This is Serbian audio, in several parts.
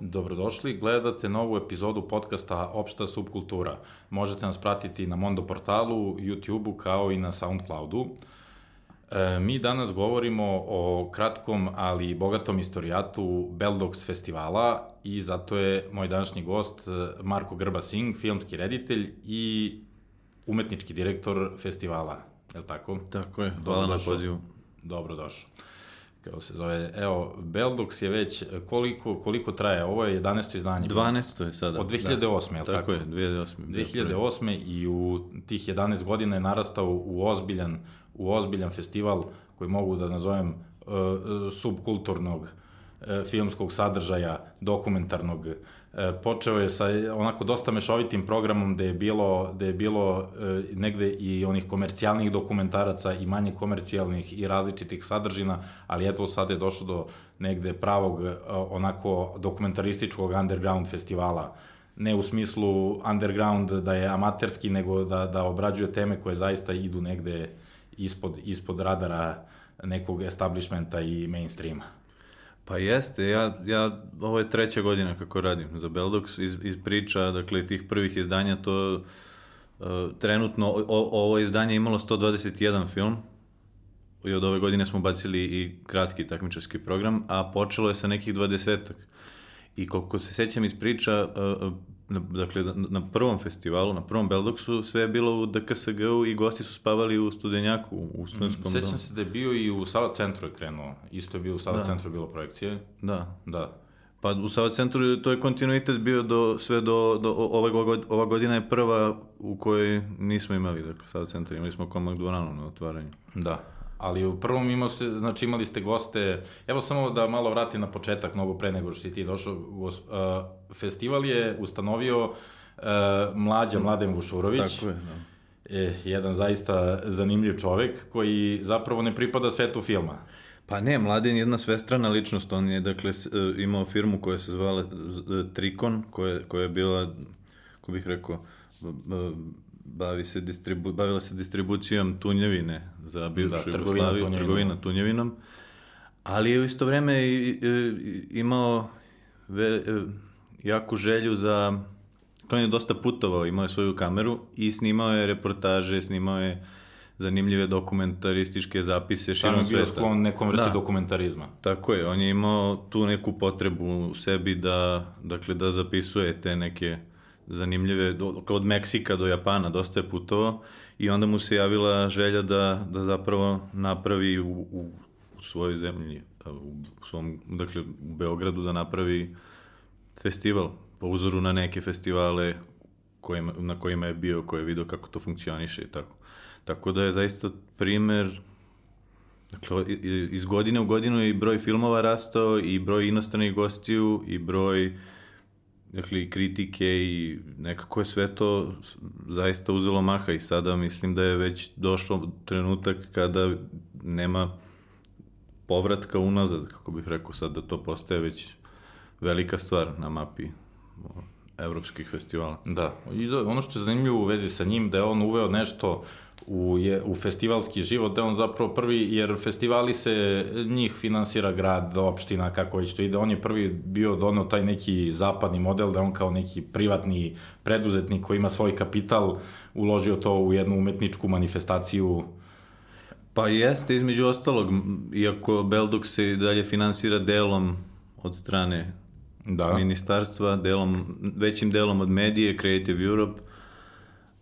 Dobrodošli, gledate novu epizodu podcasta Opšta subkultura. Možete nas pratiti na Mondo portalu, YouTube-u kao i na Soundcloudu. E, mi danas govorimo o kratkom, ali bogatom istorijatu Beldox festivala i zato je moj današnji gost e, Marko Grba Singh, filmski reditelj i umetnički direktor festivala. Je li tako? Tako je, hvala na pozivu. Dobro došao kako se zove, evo, Beldox je već, koliko, koliko traje, ovo je 11. izdanje. 12. je sada. Od 2008. Da. je tako? Tako je, 2008. 2008. i u tih 11 godina je narastao u ozbiljan, u ozbiljan festival koji mogu da nazovem uh, subkulturnog uh, filmskog sadržaja, dokumentarnog, uh, počeo je sa onako dosta mešovitim programom gde je bilo, gde je bilo e, negde i onih komercijalnih dokumentaraca i manje komercijalnih i različitih sadržina, ali eto sad je došlo do negde pravog e, onako dokumentarističkog underground festivala ne u smislu underground da je amaterski, nego da, da obrađuje teme koje zaista idu negde ispod, ispod radara nekog establishmenta i mainstreama. Pa jeste, ja, ja, ovo je treća godina kako radim za Beldox, iz, iz priča, dakle, tih prvih izdanja, to uh, trenutno, o, ovo izdanje imalo 121 film, i od ove godine smo bacili i kratki takmičarski program, a počelo je sa nekih 20-ak. I koliko se sećam iz priča, uh, na, dakle, na prvom festivalu, na prvom Beldoksu, sve je bilo u DKSG-u i gosti su spavali u studenjaku, u studentskom domu. Sećam se da je bio i u Sava centru je krenuo. Isto je bio u Sava da. centru bilo projekcije. Da. Da. Pa u Sava centru to je kontinuitet bio do, sve do, do ove, ova godina je prva u kojoj nismo imali, dakle, Sava centru, imali smo komak dvoranu na otvaranju. Da. Ali u prvom imao se, znači imali ste goste, evo samo da malo vratim na početak, mnogo pre nego što si ti došao, gos, uh, festival je ustanovio uh, mlađa Mladen Vušurović. Tako je, da. E, jedan zaista zanimljiv čovek koji zapravo ne pripada svetu filma. Pa ne, Mladen je jedna svestrana ličnost, on je dakle e, imao firmu koja se zvala Trikon, koja, koja je bila, ko bih rekao, bavi se distribu, bavila se distribucijom tunjevine za bivšu da, Jugoslaviju, tunjevina. trgovina tunjevinom, ali je u isto vreme i, i, imao ve, e, jaku želju za on je dosta putovao, imao je svoju kameru i snimao je reportaže, snimao je zanimljive dokumentarističke zapise širom sveta. Tamo je bio sklon nekom vrsti da. dokumentarizma. Tako je, on je imao tu neku potrebu u sebi da, dakle, da zapisuje te neke zanimljive, od Meksika do Japana dosta je putovao i onda mu se javila želja da, da zapravo napravi u, u, u svojoj zemlji, u svom, dakle u Beogradu da napravi festival po uzoru na neke festivale kojima, na kojima je bio, koje je video kako to funkcioniše i tako. Tako da je zaista primer Dakle, iz godine u godinu i broj filmova rastao i broj inostranih gostiju i broj dakle, i kritike i nekako je sve to zaista uzelo maha i sada mislim da je već došlo trenutak kada nema povratka unazad, kako bih rekao sad da to postaje već velika stvar na mapi evropskih festivala. Da, i da, ono što je zanimljivo u vezi sa njim, da je on uveo nešto u, je, u festivalski život, da on zapravo prvi, jer festivali se, njih finansira grad, opština, kako već to ide, on je prvi bio donao taj neki zapadni model, da on kao neki privatni preduzetnik koji ima svoj kapital, uložio to u jednu umetničku manifestaciju Pa jeste, između ostalog, iako Belduk se dalje finansira delom od strane da. ministarstva, delom, većim delom od medije, Creative Europe,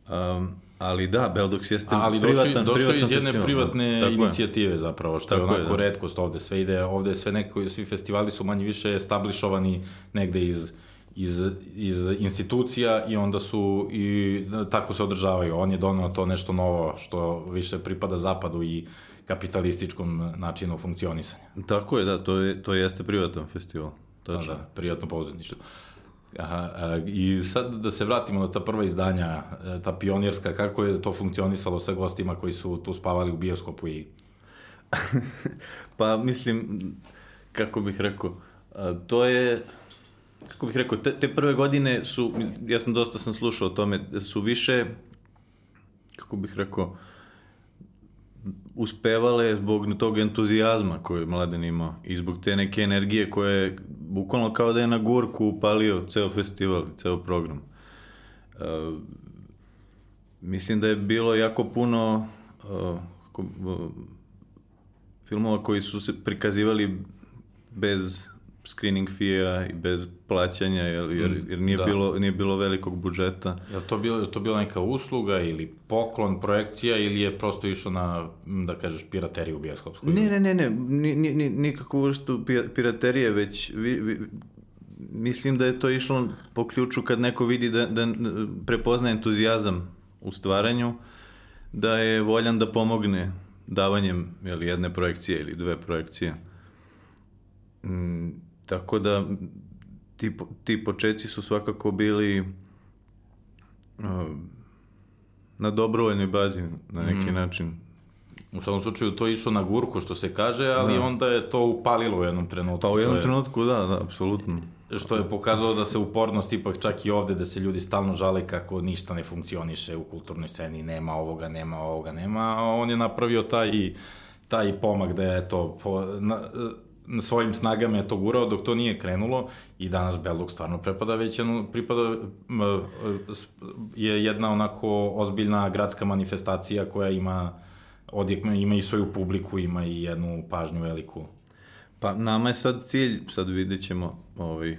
um, Ali da, Beldox jeste Ali privatan, došao, došao iz jedne festival, privatne da, inicijative je. zapravo, što tako je onako je, da. redkost ovde, sve ide, ovde sve neko, svi festivali su manje više establišovani negde iz, iz, iz institucija i onda su i tako se održavaju. On je donao to nešto novo što više pripada zapadu i kapitalističkom načinu funkcionisanja. Tako je, da, to, je, to jeste privatan festival. Tačno. Da, da, privatno pouzetništvo. Aha, I sad da se vratimo na ta prva izdanja, e, ta pionirska, kako je to funkcionisalo sa gostima koji su tu spavali u bioskopu i... pa mislim, kako bih rekao, to je, kako bih rekao, te, te prve godine su, ja sam dosta sam slušao o tome, su više, kako bih rekao, uspevale zbog tog entuzijazma koji je mladen imao i zbog te neke energije koje je bukvalno kao da je na gurku upalio ceo festival, ceo program. Uh, mislim da je bilo jako puno uh, filmova koji su se prikazivali bez screening fee-a i bez plaćanja, jer, jer, mm, jer nije, da. bilo, nije bilo velikog budžeta. Je to bilo, to bila neka usluga ili poklon, projekcija ili je prosto išlo na, da kažeš, pirateriju bioskopsku? Ne, ne, ne, ne, ni, ni, nikakvu vrstu piraterije, već vi, vi, mislim da je to išlo po ključu kad neko vidi da, da prepozna entuzijazam u stvaranju, da je voljan da pomogne davanjem jeli, jedne projekcije ili dve projekcije. Mm, tako da ti, ti početci su svakako bili uh, na dobrovoljnoj bazi na neki mm. način. U svakom slučaju to išlo na gurku što se kaže, ali da. onda je to upalilo u jednom trenutku. Pa u jednom je... trenutku da, da, apsolutno. Što je pokazalo da se upornost ipak čak i ovde, da se ljudi stalno žale kako ništa ne funkcioniše u kulturnoj sceni, nema ovoga, nema ovoga, nema, a on je napravio taj, taj pomak da je to po, na svojim snagama je to gurao dok to nije krenulo i danas Beluk stvarno prepada već jednu, pripada, je jedna onako ozbiljna gradska manifestacija koja ima odjek, ima i svoju publiku, ima i jednu pažnju veliku. Pa nama je sad cilj, sad vidjet ćemo ovaj,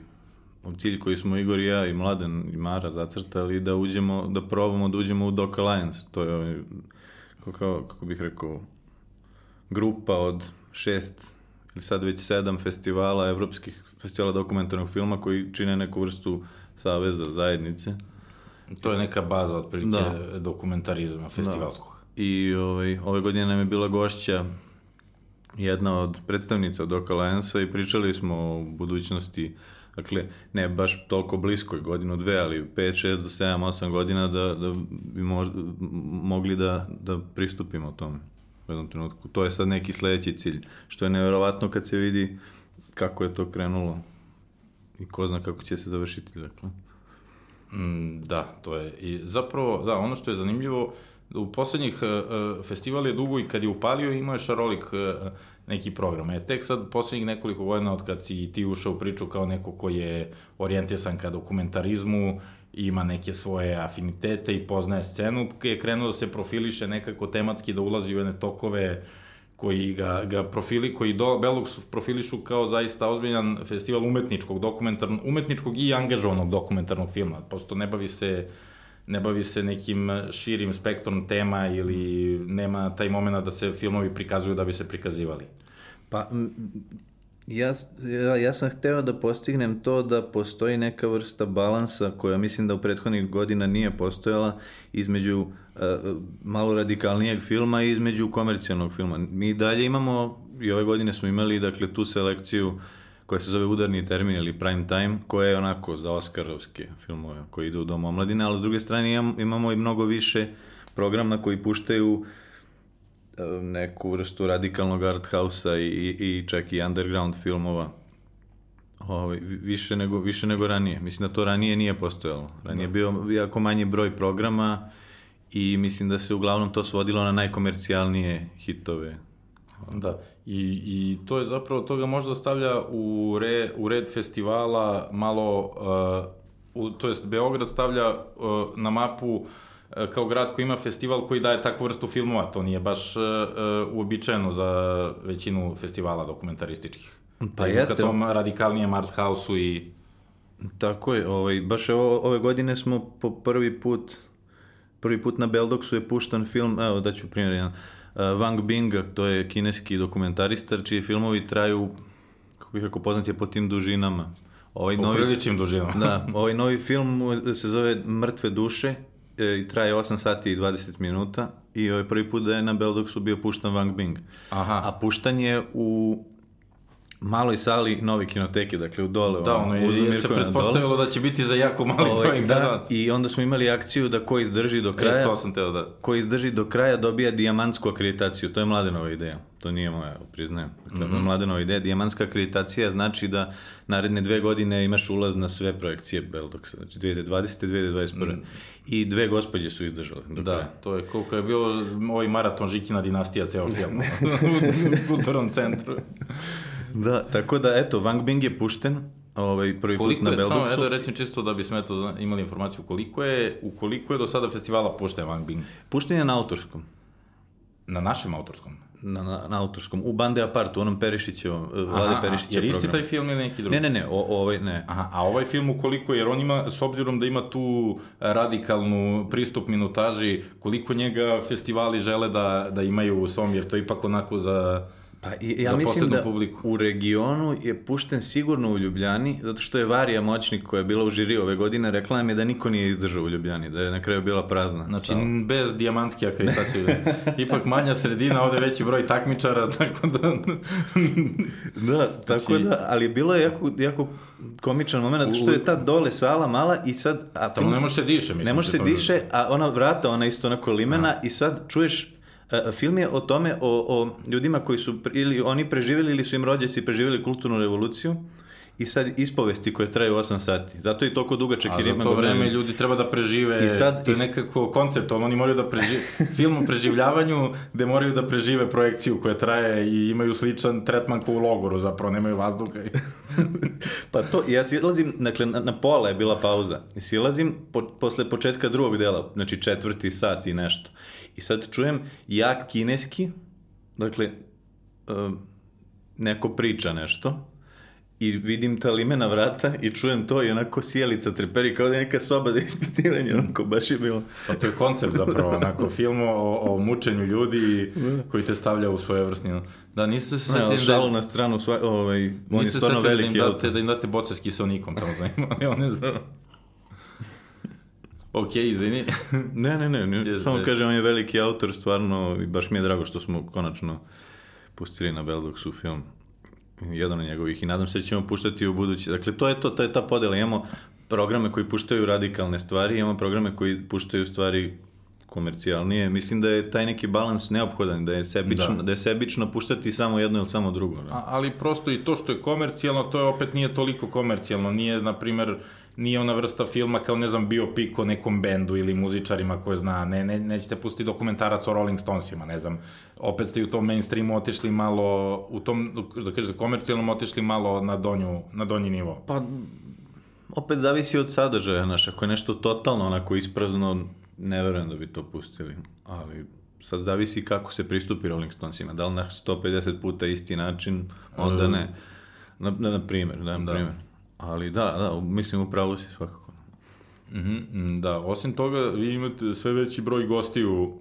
cilj koji smo Igor i ja i Mladen i Mara zacrtali da uđemo, da probamo da uđemo u Doc Alliance. To je ovaj, kako, kako bih rekao, grupa od šest ili sad već sedam festivala, evropskih festivala dokumentarnog filma koji čine neku vrstu saveza, zajednice. To je neka baza otprilike da. dokumentarizma festivalskog. Da. I ovaj, ove godine nam je bila gošća jedna od predstavnica od Alliance i pričali smo o budućnosti Dakle, ne baš toliko blisko, godinu, dve, ali 5, 6 do 7, 8 godina da, da bi možda, mogli da, da pristupimo tome u jednom trenutku. To je sad neki sledeći cilj, što je neverovatno kad se vidi kako je to krenulo i ko zna kako će se završiti. Dakle. Mm, da, to je. I zapravo, da, ono što je zanimljivo, u poslednjih uh, festival je dugo i kad je upalio imao je šarolik uh, neki program. E, tek sad poslednjih nekoliko godina od kad si ti ušao u priču kao neko ko je orijentisan ka dokumentarizmu, ima neke svoje afinitete i poznaje scenu, je krenuo da se profiliše nekako tematski, da ulazi u jedne tokove koji ga, ga profili, koji do, Belux profilišu kao zaista ozbiljan festival umetničkog, dokumentarnog, umetničkog i angažovanog dokumentarnog filma. Posto ne bavi se ne bavi se nekim širim spektrom tema ili nema taj moment da se filmovi prikazuju da bi se prikazivali. Pa, ja, ja, ja sam hteo da postignem to da postoji neka vrsta balansa koja mislim da u prethodnih godina nije postojala između uh, malo radikalnijeg filma i između komercijalnog filma. Mi dalje imamo, i ove godine smo imali dakle, tu selekciju koja se zove Udarni termin ili Prime Time, koja je onako za Oskarovske filmove koji idu u Dom omladine, ali s druge strane imamo i mnogo više programa koji puštaju e, neku vrstu radikalnog art house-a i, i čak i underground filmova ovaj, više, nego, više nego ranije. Mislim da to ranije nije postojalo. Ranije da. bio jako manji broj programa i mislim da se uglavnom to svodilo na najkomercijalnije hitove Da, i, i to je zapravo, toga možda stavlja u, re, u red festivala malo, uh, u, to jest Beograd stavlja uh, na mapu uh, kao grad koji ima festival koji daje takvu vrstu filmova, to nije baš uh, uh, uobičajeno za većinu festivala dokumentarističkih. Pa jeste. Ka tom radikalnijem art house-u i... Tako je, ovaj, baš ovo, ove godine smo po prvi put, prvi put na Beldoksu je puštan film, evo da ću primjer jedan, Eh, Wang Bing, to je kineski dokumentaristar, čiji filmovi traju, kako bih rekao, poznat je po tim dužinama. Ovaj novi, priličnim dužinama. da, ovaj novi film se zove Mrtve duše i traje 8 sati i 20 minuta i ovaj prvi put da je na Beldoksu bio puštan Wang Bing. Aha. A puštan je u maloj sali nove kinoteke, dakle u dole. Da, ono je, je se pretpostavilo da će biti za jako mali ovaj, broj da, I onda smo imali akciju da ko izdrži do kraja, e, to sam teo da. ko izdrži do kraja dobija dijamantsku akreditaciju. To je mladenova ideja. To nije moja, priznajem. Dakle, mm -hmm. mladenova ideja. Dijamantska akreditacija znači da naredne dve godine imaš ulaz na sve projekcije Beldoksa. Znači 2020. 2021. Mm. I dve gospođe su izdržale. Do da, kraja. to je koliko je bilo ovaj maraton Žikina dinastija ceo film. u kulturnom centru. Da, tako da, eto, Wang Bing je pušten, ovaj, prvi koliko put na Beldoksu. Samo, eto, recim čisto da bismo eto, imali informaciju koliko je, u koliko je do sada festivala pušten Wang Bing? Pušten je na autorskom. Na našem autorskom? Na, na, na autorskom, u Bande Apart, u onom Perišićevom, eh, Vlade Perišića Jer isti taj film ili neki drugi? Ne, ne, ne, o, ovaj ne. Aha, a ovaj film ukoliko, jer on ima, s obzirom da ima tu radikalnu pristup minutaži, koliko njega festivali žele da, da imaju u svom, jer to je ipak onako za Pa ja mislim da publiku. u regionu je pušten sigurno u Ljubljani, zato što je Varija Moćnik koja je bila u žiri ove godine, rekla nam je da niko nije izdržao u Ljubljani, da je na kraju bila prazna. Znači, Samo. bez dijamantske akreditacije. Da Ipak manja sredina, ovde veći broj takmičara, tako da... da, tako znači... da, ali bilo je jako, jako komičan moment, zato što je ta dole sala mala i sad... A Tamo ne može se diše, mislim. Ne može se diše, a ona vrata, ona isto onako limena a. i sad čuješ film je o tome, o, o ljudima koji su ili oni preživjeli ili su im rođaci preživjeli kulturnu revoluciju i sad ispovesti koje traju 8 sati. Zato je toliko dugačak jer ima... A za to vreme ljudi treba da prežive, I sad, to je nekako koncept, oni moraju da prežive, film o preživljavanju gde moraju da prežive projekciju koja traje i imaju sličan tretman kao u logoru, zapravo nemaju vazduha. pa to, ja silazim, dakle, na, na pola je bila pauza, i silazim po, posle početka drugog dela, znači četvrti sat i nešto. I sad čujem jak kineski, dakle, uh, neko priča nešto, i vidim ta limena vrata i čujem to i onako sjelica treperi kao da je neka soba za ispitivanje, onako baš je bilo. Pa to je koncept zapravo, onako film o, o mučenju ljudi da. koji te stavlja u svoje vrstnine. Da, niste se setili... Šalu da... na stranu, sva, ovaj, on je stvarno veliki. Da im, date, da im date boce s kisonikom tamo za njima, on je za... Ok, izvini. ne, ne, ne, ne. samo kažem, on je veliki autor, stvarno, i baš mi je drago što smo konačno pustili na Beldoksu film jedan od njegovih i nadam se da ćemo puštati u budući. Dakle, to je to, to je ta podela. Imamo programe koji puštaju radikalne stvari, imamo programe koji puštaju stvari komercijalnije. Mislim da je taj neki balans neophodan, da je sebično, da. da je sebično puštati samo jedno ili samo drugo. Da. A, ali prosto i to što je komercijalno, to je opet nije toliko komercijalno. Nije, na primer, nije ona vrsta filma kao, ne znam, biopik o nekom bendu ili muzičarima koje zna, ne, ne, nećete pustiti dokumentarac o Rolling Stonesima, ne znam, opet ste u tom mainstreamu otišli malo, u tom, da kažete, komercijalnom otišli malo na, donju, na donji nivo. Pa, opet zavisi od sadržaja, znaš, ako je nešto totalno onako isprazno, ne verujem da bi to pustili, ali sad zavisi kako se pristupi Rolling Stonesima, da li na 150 puta isti način, onda ne. Na, na, na primjer, da, na da. primjer. Ali da, da, mislim upravo si svakako. Mm -hmm, da, osim toga, vi imate sve veći broj gostiju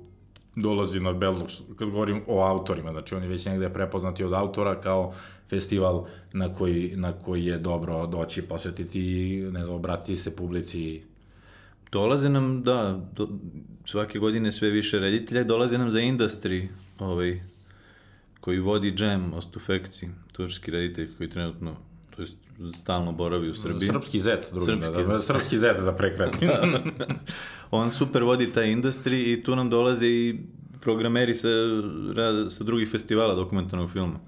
dolazi na Belux, kad govorim o autorima, znači oni već negde prepoznati od autora kao festival na koji, na koji je dobro doći, posetiti, ne znam, obratiti se publici. Dolaze nam, da, do, svake godine sve više reditelja, dolaze nam za industry, ovaj, koji vodi Jam Ostufekci, turski reditelj koji trenutno to jest stalno boravi u Srbiji. Srpski zet, drugim, srpski, da, da, srpski zet da prekratim. On super vodi taj industry i tu nam dolaze i programeri sa, sa drugih festivala dokumentarnog filma.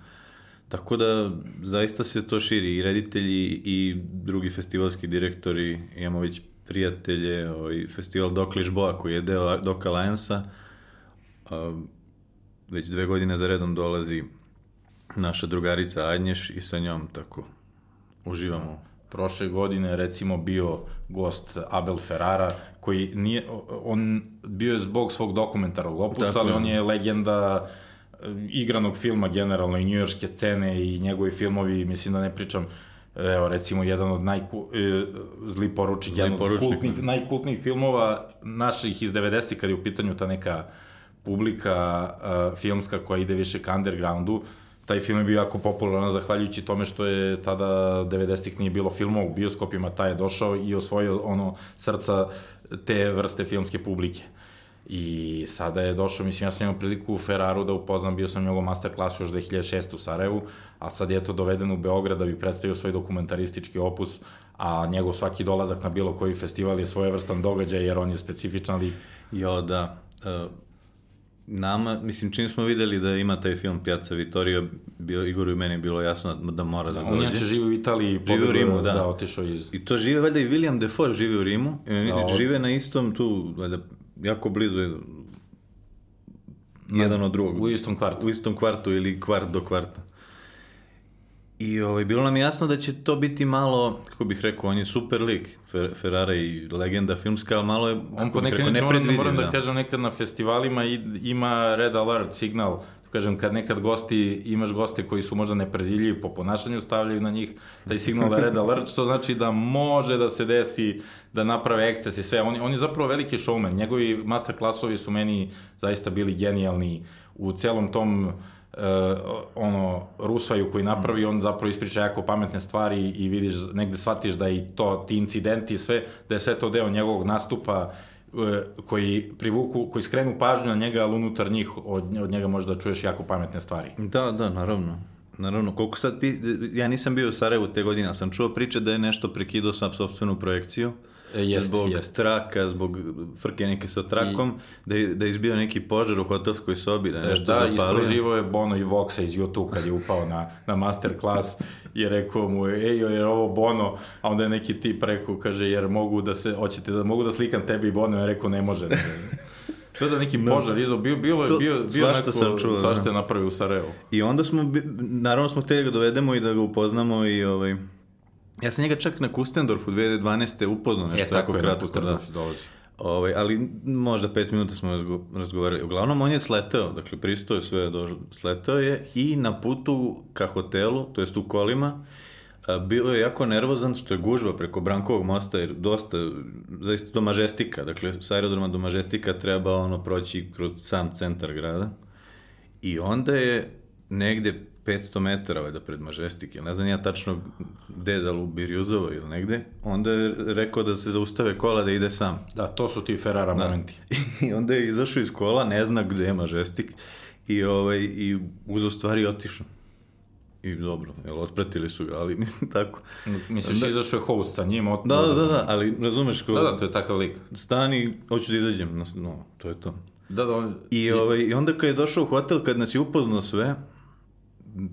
Tako da zaista se to širi i reditelji i drugi festivalski direktori, imamo već prijatelje, ovaj festival Dok Ližboa koji je deo Dok Alliance-a, već dve godine za redom dolazi naša drugarica Adnješ i sa njom tako uživamo. Prošle godine recimo bio gost Abel Ferrara koji nije, on bio je zbog svog dokumentarnog opusa, Tako, ali on je legenda e, igranog filma generalno i njujorske scene i njegovi filmovi, mislim da ne pričam, evo recimo jedan od najku, e, zli poručnik, zli jedan od kultnih, najkultnijih filmova naših iz 90. kad je u pitanju ta neka publika uh, filmska koja ide više ka undergroundu, taj film je bio jako popularan zahvaljujući tome što je tada 90-ih nije bilo filmova u bioskopima, taj je došao i osvojio ono srca te vrste filmske publike. I sada je došao, mislim, ja sam imao priliku u Ferraru da upoznam, bio sam njegov master klasu još 2006. u Sarajevu, a sad je to doveden u Beograd da bi predstavio svoj dokumentaristički opus, a njegov svaki dolazak na bilo koji festival je svojevrstan događaj jer on je specifičan lik. Jo, da. Uh, nama, mislim, čim smo videli da ima taj film Piazza Vittorio, bio, Igoru i meni bilo jasno da mora da, da dođe. On je živi u Italiji, živi u Rimu, da. da otišao iz... I to žive, valjda i William Defoe živi u Rimu, i oni da, žive na istom tu, valjda, jako blizu je jedan od drugog. U istom kvartu. U istom kvartu ili kvart do kvarta. I ovaj, bilo nam jasno da će to biti malo, kako bih rekao, on je super lik, Fer, Ferrara i legenda filmska, ali malo je, on po nekad, rekao, moram, moram da, da kažem, nekad na festivalima ima red alert signal, kažem, kad nekad gosti, imaš goste koji su možda neprediljivi po ponašanju, stavljaju na njih taj signal da red alert, što znači da može da se desi, da naprave eksces i sve. On, on je zapravo veliki showman. Njegovi master klasovi su meni zaista bili genijalni u celom tom uh, ono, rusvaju koji napravi, on zapravo ispriča jako pametne stvari i vidiš, negde shvatiš da i to, ti incidenti i sve, da je sve to deo njegovog nastupa E, koji privuku, koji skrenu pažnju na njega, ali unutar njih od, od njega možda čuješ jako pametne stvari. Da, da, naravno. Naravno, koliko sad ti, ja nisam bio u Sarajevu te godine, ali sam čuo priče da je nešto prekidao sa sobstvenu projekciju. E, jest, zbog jest. traka, zbog frke neke sa trakom, I, da, je, da je izbio neki požar u hotelskoj sobi, da je nešto da, zapalio. Da, je Bono i Voxa iz YouTube kad je upao na, na masterclass i rekao mu, ej, je ovo Bono, a onda je neki tip rekao, kaže, jer mogu da se, hoćete da mogu da slikam tebi i Bono, ja rekao, ne može. To da neki požar izo, bio, bilo je, bio, bio neko, sam čuo, svašta da. je napravio u Sarajevu. I onda smo, naravno smo hteli da ga dovedemo i da ga upoznamo i ovaj, Ja sam njega čak na Kustendorfu 2012. upoznao nešto e, tako jako kratko. Da. dolazi. Ovaj, ali možda pet minuta smo razgovarali. Uglavnom, on je sleteo, dakle, pristo je sve, do, sleteo je i na putu ka hotelu, to jest u kolima, bilo je jako nervozan što je gužva preko Brankovog mosta, jer dosta, zaista do Mažestika, dakle, s aerodroma do Mažestika treba ono proći kroz sam centar grada. I onda je negde 500 metara valjda pred Mažestike, ne znam ja tačno gde, da li u Birjuzovo ili negde, onda je rekao da se zaustave kola da ide sam. Da, to su ti Ferrara da. momenti. I onda je izašao iz kola, ne zna gde je Mažestik i, ovaj, i uzo stvari otišao. I dobro, jel, otpratili su ga, ali mislim tako. Misliš, da, izašao je host sa njim? Od... Da, da, da, da, ali razumeš ko... Da, da, to je takav lik. Stani, hoću da izađem, no, to je to. Da, da, on... I, ovaj, I onda kad je došao u hotel, kad nas je upoznao sve,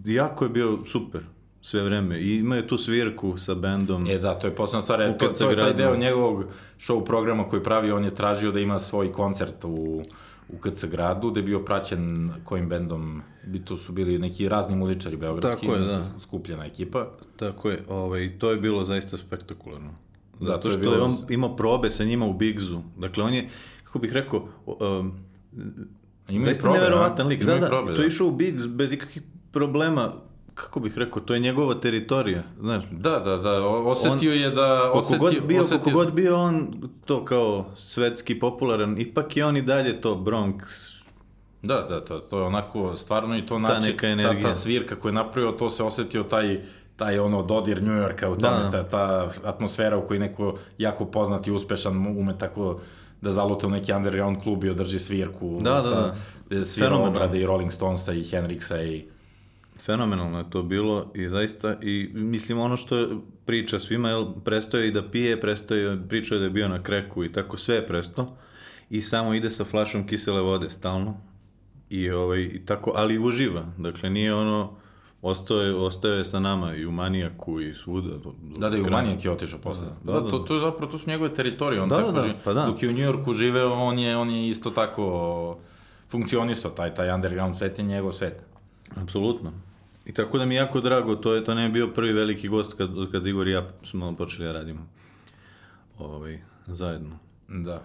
jako je bio super sve vreme. I ima je tu svirku sa bendom. E da, to je posledna stvar. E, to, to je taj deo njegovog show programa koji pravi, on je tražio da ima svoj koncert u, u KC gradu, da je bio praćen kojim bendom, bi to su bili neki razni muzičari beogradski, Tako je, da. skupljena ekipa. Tako je, ovaj, to je bilo zaista spektakularno. Da, Zato to je što bilo... je on imao probe sa njima u Bigzu. Dakle, on je, kako bih rekao, um, Ima Zaista probe, neverovatan lik. Da, da, probe, da. to je išao u Biggs bez ikakvih problema kako bih rekao, to je njegova teritorija, znaš. Da, da, da, osetio on, je da... Osetio, god bio, osetio... God bio on to kao svetski popularan, ipak je on i dalje to Bronx. Da, da, to, to je onako stvarno i to način, ta, ta, ta svirka koju je napravio, to se osetio taj taj ono dodir New Yorka u tome, da. ta, ta atmosfera u kojoj neko jako poznat i uspešan ume tako da zalute u neki underground klub i održi svirku da, da, da. da svira obrade i Rolling Stonesa i Henriksa i fenomenalno je to bilo i zaista i mislim ono što je priča svima jel, prestoje i da pije, prestoje priča da je bio na kreku i tako sve je presto i samo ide sa flašom kisele vode stalno i ovaj i tako ali uživa dakle nije ono ostao je, ostao je sa nama i u Manijaku i svuda. Do, do da, da, i u Manijak je otišao posle. Da, da, da, to, to je zapravo, to su njegove teritorije. On da, tako da, da, pa da. Dok je u Njujorku živeo, on je, on je isto tako funkcionisao, taj, taj underground svet je njegov svet. Apsolutno. I tako da mi je jako drago, to je to ne je bio prvi veliki gost kad, kad Igor i ja smo počeli da radimo ovaj, zajedno. Da.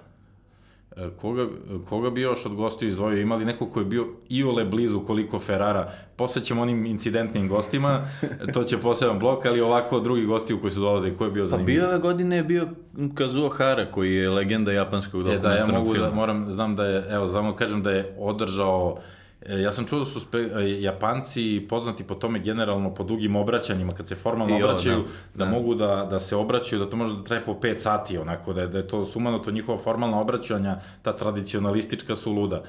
E, koga, koga bi još od gostiju izdvojio? Imali neko ko je bio iole blizu koliko Ferrara? Posjećamo onim incidentnim gostima, to će poseban blok, ali ovako drugi gosti koji su dolaze, ko je bio zanimljiv? Pa bio ove godine je bio Kazuo Hara, koji je legenda japanskog dokumentarnog filma. E da, ja mogu da, moram, znam da je, evo, znamo kažem da je održao E, Ja sam čuo da su spe, e, Japanci poznati po tome generalno po dugim obraćanjima, kad se formalno I ovo, obraćaju, da. da, Da. mogu da, da se obraćaju, da to može da traje po 5 sati, onako, da je, da je to sumano, to njihova formalna obraćanja, ta tradicionalistička su luda.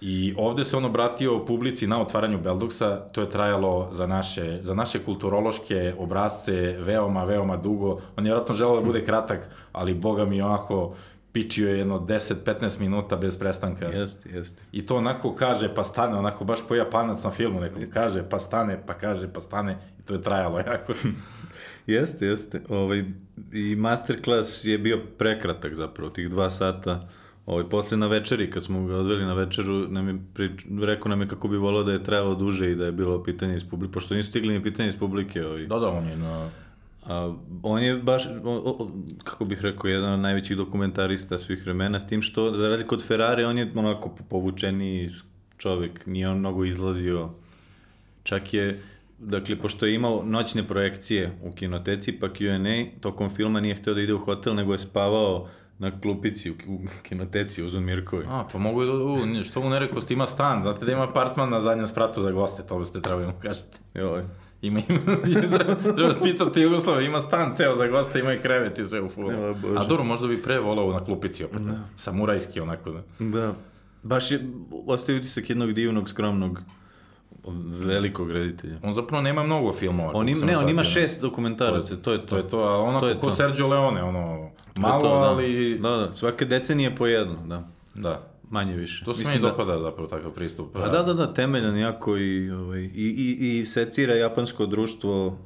I ovde se on obratio publici na otvaranju Belduksa, to je trajalo za naše, za naše kulturološke obrazce veoma, veoma dugo. On je vjerojatno želeo da bude kratak, ali boga mi onako pičio je jedno 10-15 minuta bez prestanka. Jeste, jeste. I to onako kaže pa stane, onako baš po japanac na filmu nekom. Kaže pa stane, pa kaže pa stane. I to je trajalo jako. Jeste, jeste. Ovaj, I masterclass je bio prekratak zapravo, tih dva sata. Ovaj, posle na večeri, kad smo ga odveli na večeru, nam je prič, rekao nam je kako bi volao da je trajalo duže i da je bilo pitanje iz publike, pošto nisu stigli ni pitanje iz publike. Ovaj. da, da, on je na... A, on je baš, o, o, kako bih rekao, jedan od najvećih dokumentarista svih vremena, s tim što, za razliku od Ferrari, on je onako povučeni čovek, nije on mnogo izlazio. Čak je, dakle, pošto je imao noćne projekcije u kinoteci, pa Q&A, tokom filma nije hteo da ide u hotel, nego je spavao na klupici u, u kinoteci uz Mirkovi. A, pa mogu da, u, što mu ne rekao, ima stan, znate da ima apartman na zadnjem spratu za goste, to ste trebali mu kažete. Joj. Ima, ima, treba, treba pitati Jugoslava, ima stan ceo za goste, ima i krevet i sve u fulu. A dobro, možda bi pre volao na klupici opet, da. samurajski onako, da. Da. Baš je, ostaje utisak jednog divnog, skromnog, velikog reditelja. On zapravo nema mnogo filmova. On im, koliko sam ne, on ima šest dokumentaraca, to je to. To je to, a onako To je ko to. Sergio Leone, ono, To malo, to, da. ali... Da, da, svake decenije po jedno, da. da. Manje više. To se meni da, dopada zapravo takav pristup. Pa da, da, da, temeljan jako i, ovaj, i, i, i secira japansko društvo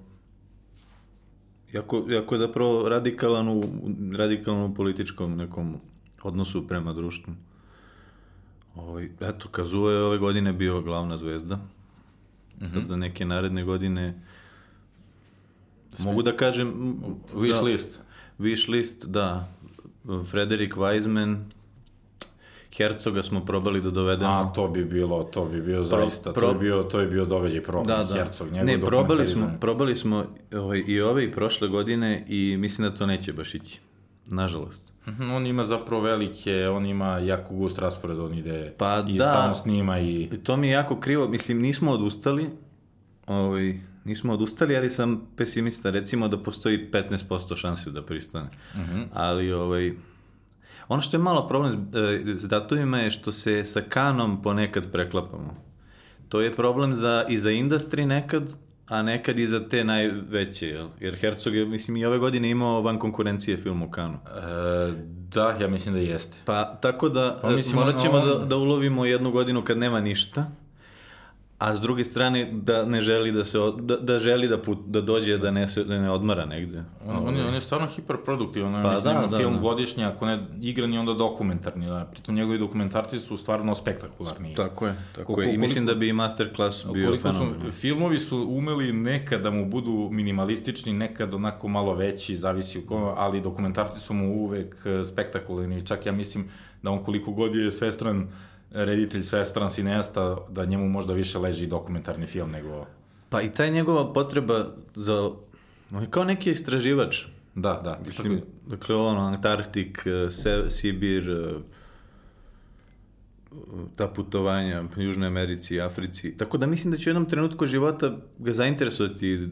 jako, jako je zapravo radikalan u, radikalan u političkom nekom odnosu prema društvu. Ovaj, eto, Kazuo je ove godine bio glavna zvezda. Sad za neke naredne godine mogu da kažem... Wish da, list. Wish list, da. Frederik Weizmann, Hercoga smo probali da dovedemo. A, to bi bilo, to bi bio zaista, pro- to je bio, to je bio događaj program, da, da. Herzog, njegov ne, probali smo, probali smo ovaj, i ove i prošle godine i mislim da to neće baš ići. Nažalost. Mhm, On ima zapravo velike, on ima jako gust raspored, on ide Pa i da. stalno snima i... I to mi je jako krivo, mislim, nismo odustali, ovaj, nismo odustali, ali sam pesimista, recimo da postoji 15% šanse da pristane. Mhm. Ali, ovaj, ono što je malo problem s, e, s datumima je što se sa kanom ponekad preklapamo. To je problem za, i za industry nekad, a nekad i za te najveće, jel? Jer Herzog je, mislim, i ove godine imao van konkurencije film u kanu. E, da, ja mislim da jeste. Pa, tako da, Pa, pa, mislim, morat ćemo on- da, da ulovimo jednu godinu kad nema ništa, a s druge strane da ne želi da se, od- da, da želi da, put, da dođe da ne, se, da ne odmara negde. On, on, je, on je stvarno hiperproduktivan, Pa pa, mislim, da, da, film da. godišnji, ako ne igrani, onda dokumentarni, da. Pritom njegovi dokumentarci su stvarno spektakularni. Tako je, tako Koliko- je. I mislim da bi i masterclass bio Koliko su, fenomenal. filmovi su umeli nekad da mu budu minimalistični, nekad onako malo veći, zavisi u kome, ali dokumentarci su mu uvek e, spektakularni. Čak ja mislim da on koliko god je svestran reditelj, svestran sinesta, da njemu možda više leži dokumentarni film nego... Pa i taj njegova potreba za... On je kao neki istraživač. Da, da. Mislim, dakle, ono, Antarktik, eh, Se, Sibir, eh, ta putovanja u Južnoj Americi, Africi. Tako da mislim da će u jednom trenutku života ga zainteresovati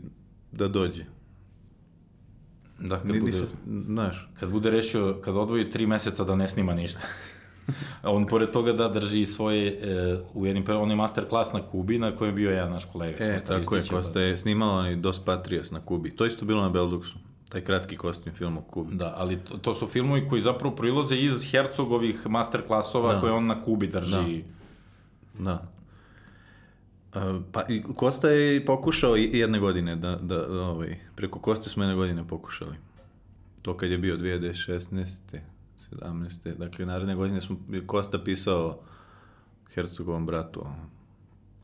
da dođe. da, kad Ni, bude... nisam, znaš, Kad bude rešio, kad odvoji tri meseca da ne snima ništa. On pored toga da drži svoje, e, u jednim, on je masterclass na Kubi na kojem je bio jedan naš kolega. E, Kosta tako je, Kosta je snimao onaj Dos Patrias na Kubi. To isto bilo na Belduksu. Taj kratki kostim film o Kubi. Da, ali to, to su filmovi koji zapravo proilaze iz Hercogovih masterclassova Da. koje on na Kubi drži. Da. E, Pa i Kosta je i pokušao i- jedne godine da, da, da ovaj, preko Koste smo jedne godine pokušali. To kad je bio 2016. 17. Dakle, naredne godine smo, Kosta pisao Hercogovom bratu.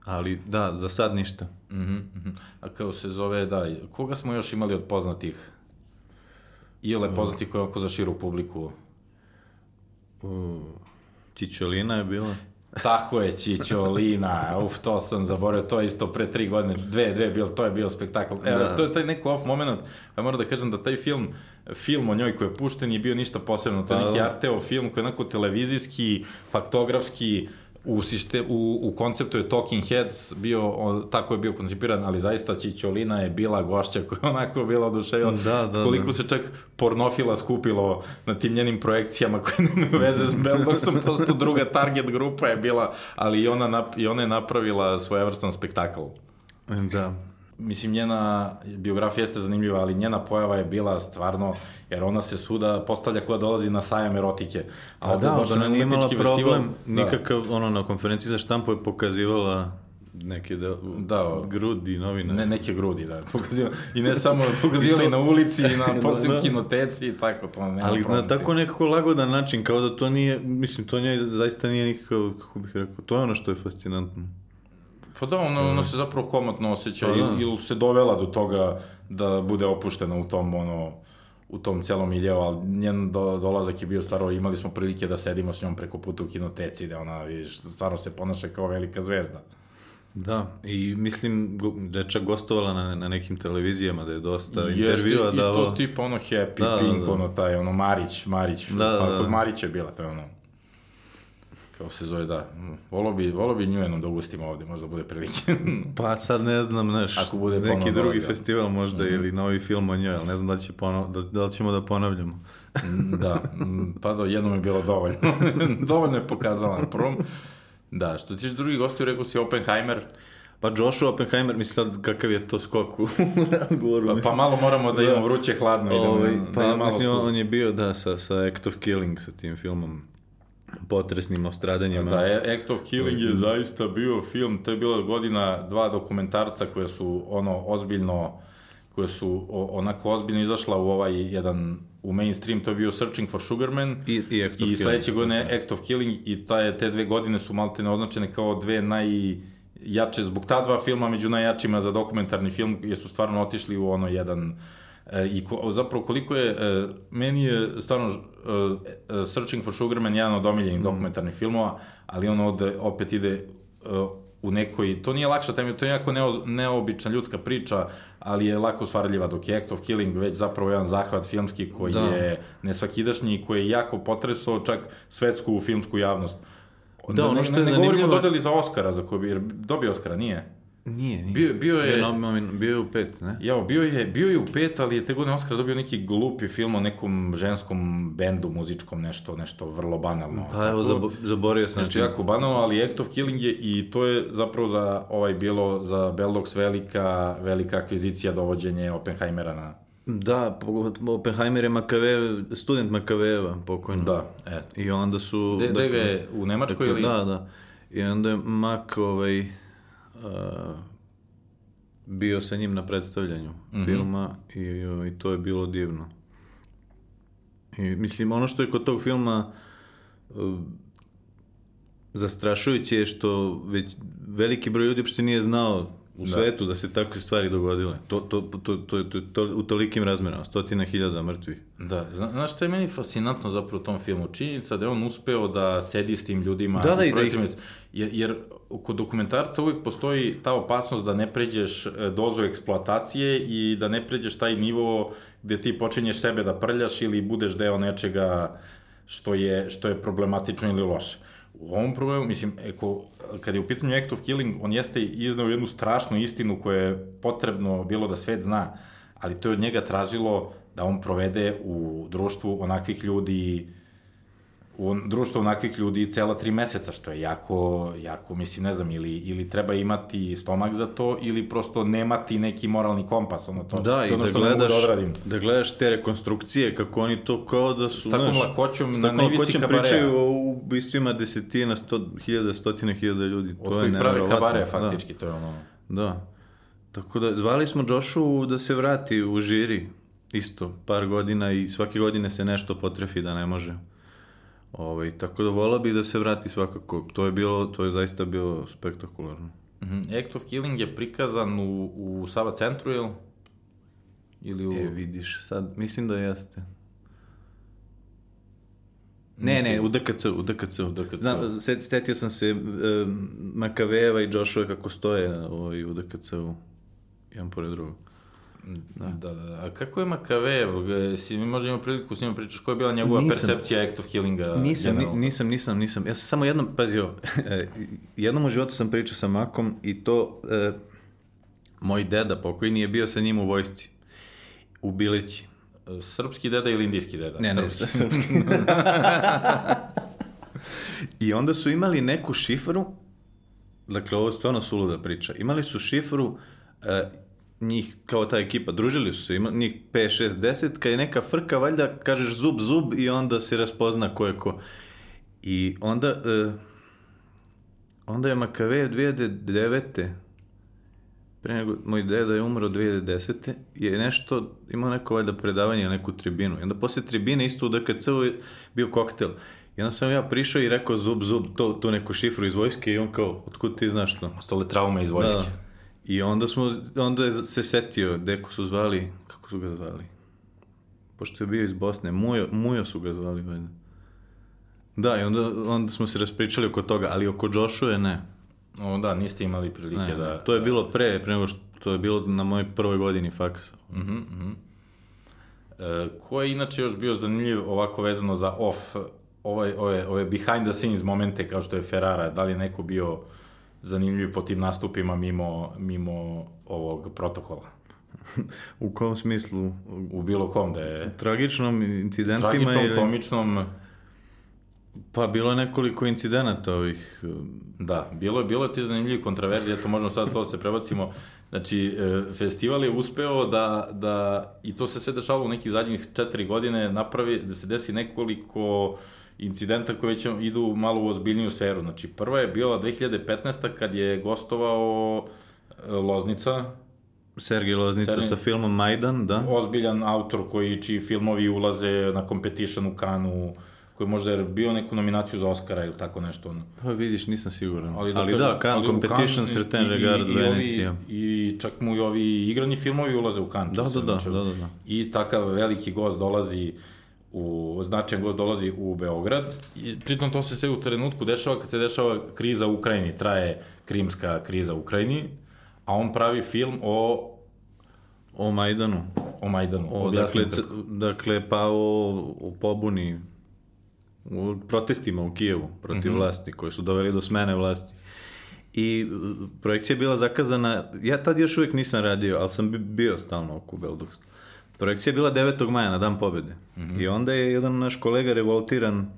Ali da, za sad ništa. Mhm, mhm. A kao se zove, da, koga smo još imali od poznatih? Iole poznatih koji oko za širu publiku. U, Čičolina je bila. Tako je, Čičolina, uf, to sam zaboravio, to je isto pre tri godine, dve, dve, bil, to je bio spektakl. Evo, Da. to je taj neko off moment, pa moram da kažem da taj film, film o njoj koji je pušten je bio ništa posebno, to je Pa, neki da. Arteo film koji je onako televizijski, faktografski, u, sište, u, u konceptu je Talking Heads bio, on, tako je bio koncipiran, ali zaista Čićolina je bila gošća koja je onako bila oduševila. Da, da, Koliko da. se čak pornofila skupilo na tim njenim projekcijama koje nemaju veze s Beldoksom, prosto druga target grupa je bila, ali i ona, nap, i ona je napravila svojevrstan spektakl. Da. Mislim, njena biografija jeste zanimljiva, ali njena pojava je bila stvarno, jer ona se svuda postavlja koja dolazi na sajam erotike. A da, baš ona na nije imala problem, festival- nikakav, ono, na konferenciji za štampu je pokazivala neke da, Da. grudi novine. Ne, neke grudi, da. Pokaziva, I ne samo pokazivali to- na ulici i na posebno Da. kinoteci i tako, to nema Ali na tako nekako lagodan način, kao da to nije, mislim, to njoj zaista nije nikakav, kako bih rekao, to je ono što je fascinantno. Pa da, ono, ono se zapravo komotno osjeća Pa da. ili, se dovela do toga da bude opuštena u tom, ono, u tom celom miljeu, ali njen do, dolazak je bio stvarno, imali smo prilike da sedimo s njom preko puta u kinoteci, da ona, vidiš, stvarno se ponaša kao velika zvezda. Da, i mislim da je čak gostovala na, na nekim televizijama, da je dosta Jeste, intervjua I davala. to tipa ono Happy, Da, da, Pink, da. ono taj, ono Marić, Marić, Da, da, da. kod Marića je bila, to je ono, kao se zove, da, volo bi, volo bi nju jednom da ugustimo ovde, možda bude prilike. Pa sad ne znam, znaš, Ako bude neki drugi dolazio. festival možda Mhm. ili novi film o njoj, ali ne znam da, će pono, da, da li ćemo da ponavljamo. da, mm, pa da, jednom je bilo dovoljno. dovoljno je pokazala na prvom. Da, što ti tiče drugih gostiju, rekao si Oppenheimer, Pa Joshua Oppenheimer, mislim sad kakav je to skok u razgovoru. pa, mislim. pa malo moramo da imamo vruće hladno. idemo Ovaj, na- pa da malo mislim, spu- on je bio, da, sa, sa Act of Killing, sa tim filmom potresnim o stradanjima. Da, Act of Killing je zaista bio film, to je bila godina dva dokumentarca koje su ono ozbiljno koje su onako ozbiljno izašla u ovaj jedan u mainstream, to je bio Searching for Sugarman I, i Act of i Killing. sledeće godine Act of Killing i ta, te dve godine su malte neoznačene kao dve najjače, zbog ta dva filma među najjačima za dokumentarni film, jer su stvarno otišli u ono jedan I ko, zapravo koliko je, e, meni je stvarno e, e, Searching for Sugarman jedan od omiljenih dokumentarnih filmova, ali on ovde opet ide e, u nekoj, to nije lakša tema, to je jako neo, neobična ljudska priča, ali je lako stvarljiva, dok je Act of Killing već zapravo jedan zahvat filmski koji Da. je nesvakidašnji i koji je jako potresao čak svetsku filmsku javnost. Da, ono ne, što ne, je ne govorimo dodeli za Oscara, za koji bi, jer dobio Oscara, nije. Nije, nije. Bio, bio je... Bio, je u pet, ne? Jao, bio je, bio je u pet, ali je te godine Oscar dobio neki glupi film o nekom ženskom bendu muzičkom, nešto, nešto vrlo banalno. Pa evo, zabo, zaborio sam. Nešto jako banalno, ali Act of Killing je i to je zapravo za ovaj bilo za Beldox velika, velika akvizicija dovođenje Oppenheimera na... Da, Oppenheimer je Makave, student Makaveva, pokojno. Da, eto. I onda su... De, je u Nemačkoj dakle, ili... Da, da. I onda je Mak ovaj, bio sa njim na predstavljanju Mhm. filma i, i to je bilo divno. I, mislim, ono što je kod tog filma uh, zastrašujuće je što već veliki broj ljudi uopšte nije znao u Da. svetu da se takve stvari dogodile. To, to, to, to, to, to, u tolikim razmerama, stotina hiljada mrtvih. Da, zna, znaš što je meni fascinantno zapravo u tom filmu? Činjenica da je on uspeo da sedi s tim ljudima Da, da, i da ih- jer, jer kod dokumentarca uvek postoji ta opasnost da ne pređeš e, dozu eksploatacije i da ne pređeš taj nivo gde ti počinješ sebe da prljaš ili budeš deo nečega što je, što je problematično ili loše. U ovom problemu, mislim, eko, kad je u pitanju Act of Killing, on jeste iznao jednu strašnu istinu koju je potrebno bilo da svet zna, ali to je od njega tražilo da on provede u društvu onakvih ljudi u društvu onakvih ljudi cela tri meseca, što je jako, jako, mislim, ne znam, ili, ili treba imati stomak za to, ili prosto nemati neki moralni kompas, ono to, Da, to i ono da što ne mogu gledaš, da odradim. da gledaš te rekonstrukcije, kako oni to kao da su, S takvom znaš, lakoćom s takvom na lakoćom kabarea. pričaju o ubistvima desetina, sto, hiljada, stotine hiljada ljudi. Od to je kojih prave nevjerovatno. kabare, faktički, to je ono... Da, da. Tako da, zvali smo Joshu da se vrati u žiri, isto, par godina i svake godine se nešto potrefi da ne može. Ovaj, tako da vola bi da se vrati svakako. To je bilo, to je zaista bilo spektakularno. Mhm. Act of Killing je prikazan u, u Sava centru, jel? Ili u... E, vidiš, sad, mislim da jeste. Ne, Nisi- ne, u DKC, u DKC. U DKC. Znam, set, setio sam se um, Makaveva i Joshua kako stoje ovaj, u DKC-u, jedan pored drugog. Da. da, da. A kako je Makave? Si mi možda imao priliku s njima pričaš, koja je bila njegova nisam, percepcija act of killinga? Nisam, generalno? nisam, nisam, nisam. Ja sam samo jednom, pazio, jednom u životu sam pričao sa Makom i to, e, moj deda pokojni je bio sa njim u vojsci, u Bilići. Srpski deda ili indijski deda? Ne, ne, srpski. I onda su imali neku šifru, dakle ovo je stvarno suluda priča, imali su šifru e, njih, kao ta ekipa, družili su se, ima, njih 5, 6, 10, kad je neka frka, valjda kažeš zub, zub i onda se raspozna ko je ko. I onda, e, onda je Makave 2009. Pre nego moj deda je umro 2010. je nešto, imao neko valjda predavanje na neku tribinu. I onda posle tribine isto u DKC-u je bio koktel. I onda sam ja prišao i rekao zub, zub, to, to neku šifru iz vojske i on kao, otkud ti znaš to? Ostale traume iz vojske. Da, I onda, smo, onda je se setio, deko su zvali, kako su ga zvali? Pošto je bio iz Bosne, Mujo, Mujo su ga zvali, valjda. Da, i onda, onda smo se raspričali oko toga, ali oko Joshua ne. O, da, niste imali prilike ne, da... To je bilo pre, pre nego što to je bilo na mojoj prvoj godini faksa. Mhm, uh mhm. -huh. E, ko je inače još bio zanimljiv ovako vezano za off, ovaj, ove, ove behind the scenes momente kao što je Ferrara, da li je neko bio zanimljiv po tim nastupima mimo, mimo ovog protokola. u kom smislu? U bilo kom da je... Tragičnom incidentima tragičnom, ili... komičnom... Pa bilo je nekoliko incidenata ovih... Da, bilo je, bilo je ti zanimljivi kontraverzi, eto možemo sad to se prebacimo. Znači, e, festival je uspeo da, da, i to se sve dešavalo u nekih zadnjih četiri godine, napravi, da se desi nekoliko incidenta koji već idu malo u ozbiljniju sferu. Znači, prva je bila 2015. kad je gostovao e, Loznica, Sergij Loznica Sergij, sa filmom Majdan, da. Ozbiljan autor koji, čiji filmovi ulaze na competition u Kanu, koji možda je bio neku nominaciju za Oscara ili tako nešto. Pa vidiš, nisam siguran. Ali da, ali da Kan, competition, certain regard, Venecija. I, I čak mu i ovi igrani filmovi ulaze u Kan. Da, da, da, da, da, da. I takav veliki gost dolazi u značajan gost dolazi u Beograd i pritom to se sve u trenutku dešava kad se dešava kriza u Ukrajini, traje krimska kriza u Ukrajini, a on pravi film o o Majdanu. O Majdanu. O, dakle, dakle, pa o, o pobuni u protestima u Kijevu protiv mm -hmm. vlasti, koji su doveli do smene vlasti. I projekcija je bila zakazana, ja tad još uvijek nisam radio, ali sam bio stalno oko Beldokstu. Projekcija je bila 9. maja na dan pobede. Mm -hmm. I onda je jedan naš kolega revoltiran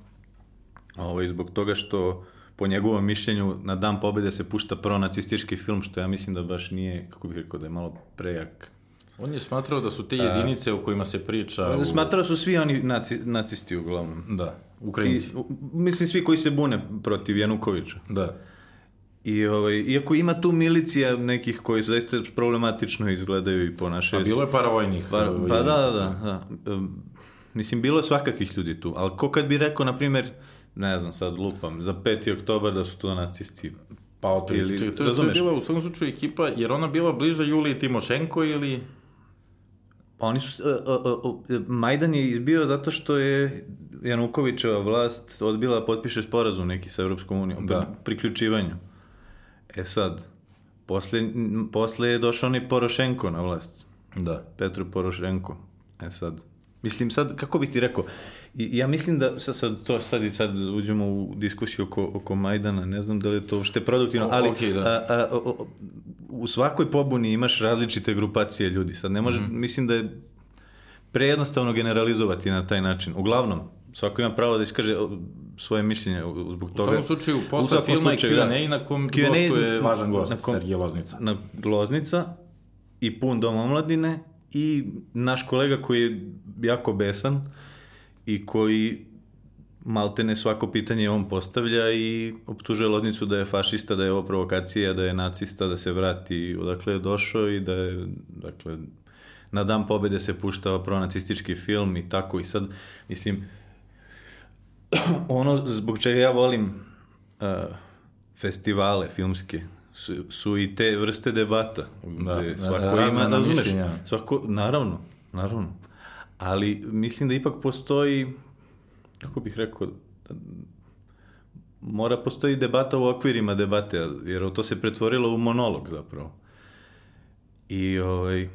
ovaj, zbog toga što po njegovom mišljenju na dan pobede se pušta pronacistički film, što ja mislim da baš nije, kako bih rekao, da je malo prejak. On je smatrao da su te jedinice A, u kojima se priča... U... Smatrao su svi oni naci, nacisti uglavnom. Da, Ukrajinci. I, mislim, svi koji se bune protiv Janukovića. Da. I ovaj, iako ima tu milicija nekih koji su zaista problematično izgledaju i ponašaju A bilo je paravojnih. Pa, pa da, da, da. Mislim, bilo je svakakih ljudi tu, ali ko kad bi rekao, na primjer, ne znam, sad lupam, za 5. oktobar da su to nacisti. Pa, o, ili, to, to, to je bila u svakom slučaju ekipa, jer ona bila bliža Juliji Timošenko ili... Oni su, uh, uh, uh, Majdan je izbio zato što je Janukovićeva vlast odbila potpiše sporazum neki sa Europskom unijom, da. priključivanju. E sad, posle, posle je došao ni Porošenko na vlast. Da. Petro Porošenko. E sad, mislim sad, kako bih ti rekao, I, ja mislim da sad, sad, to sad i sad uđemo u diskusiju oko, oko Majdana, ne znam da li je to je produktivno, ali o, okay, da. a, a, a, u svakoj pobuni imaš različite grupacije ljudi. Sad ne može, mm -hmm. mislim da je prejednostavno generalizovati na taj način. Uglavnom, svako ima pravo da iskaže svoje mišljenje zbog toga. U svakom slučaju, posle filma slučaju, je Q&A na kom Q&A, gostuje važan gost, na kom, Sergij Loznica. Na Loznica i pun dom omladine i naš kolega koji je jako besan i koji maltene svako pitanje on postavlja i optužuje Loznicu da je fašista, da je ovo provokacija, da je nacista, da se vrati odakle je došao i da je, dakle, na dan pobede se puštao pronacistički film i tako i sad, mislim, ono zbog čega ja volim uh, festivale filmske su, su i te vrste debata da, gde svako da, ima, razumeš, svako, naravno, naravno, ali mislim da ipak postoji kako bih rekao da, mora postoji debata u okvirima debate, jer to se pretvorilo u monolog zapravo. I ovaj,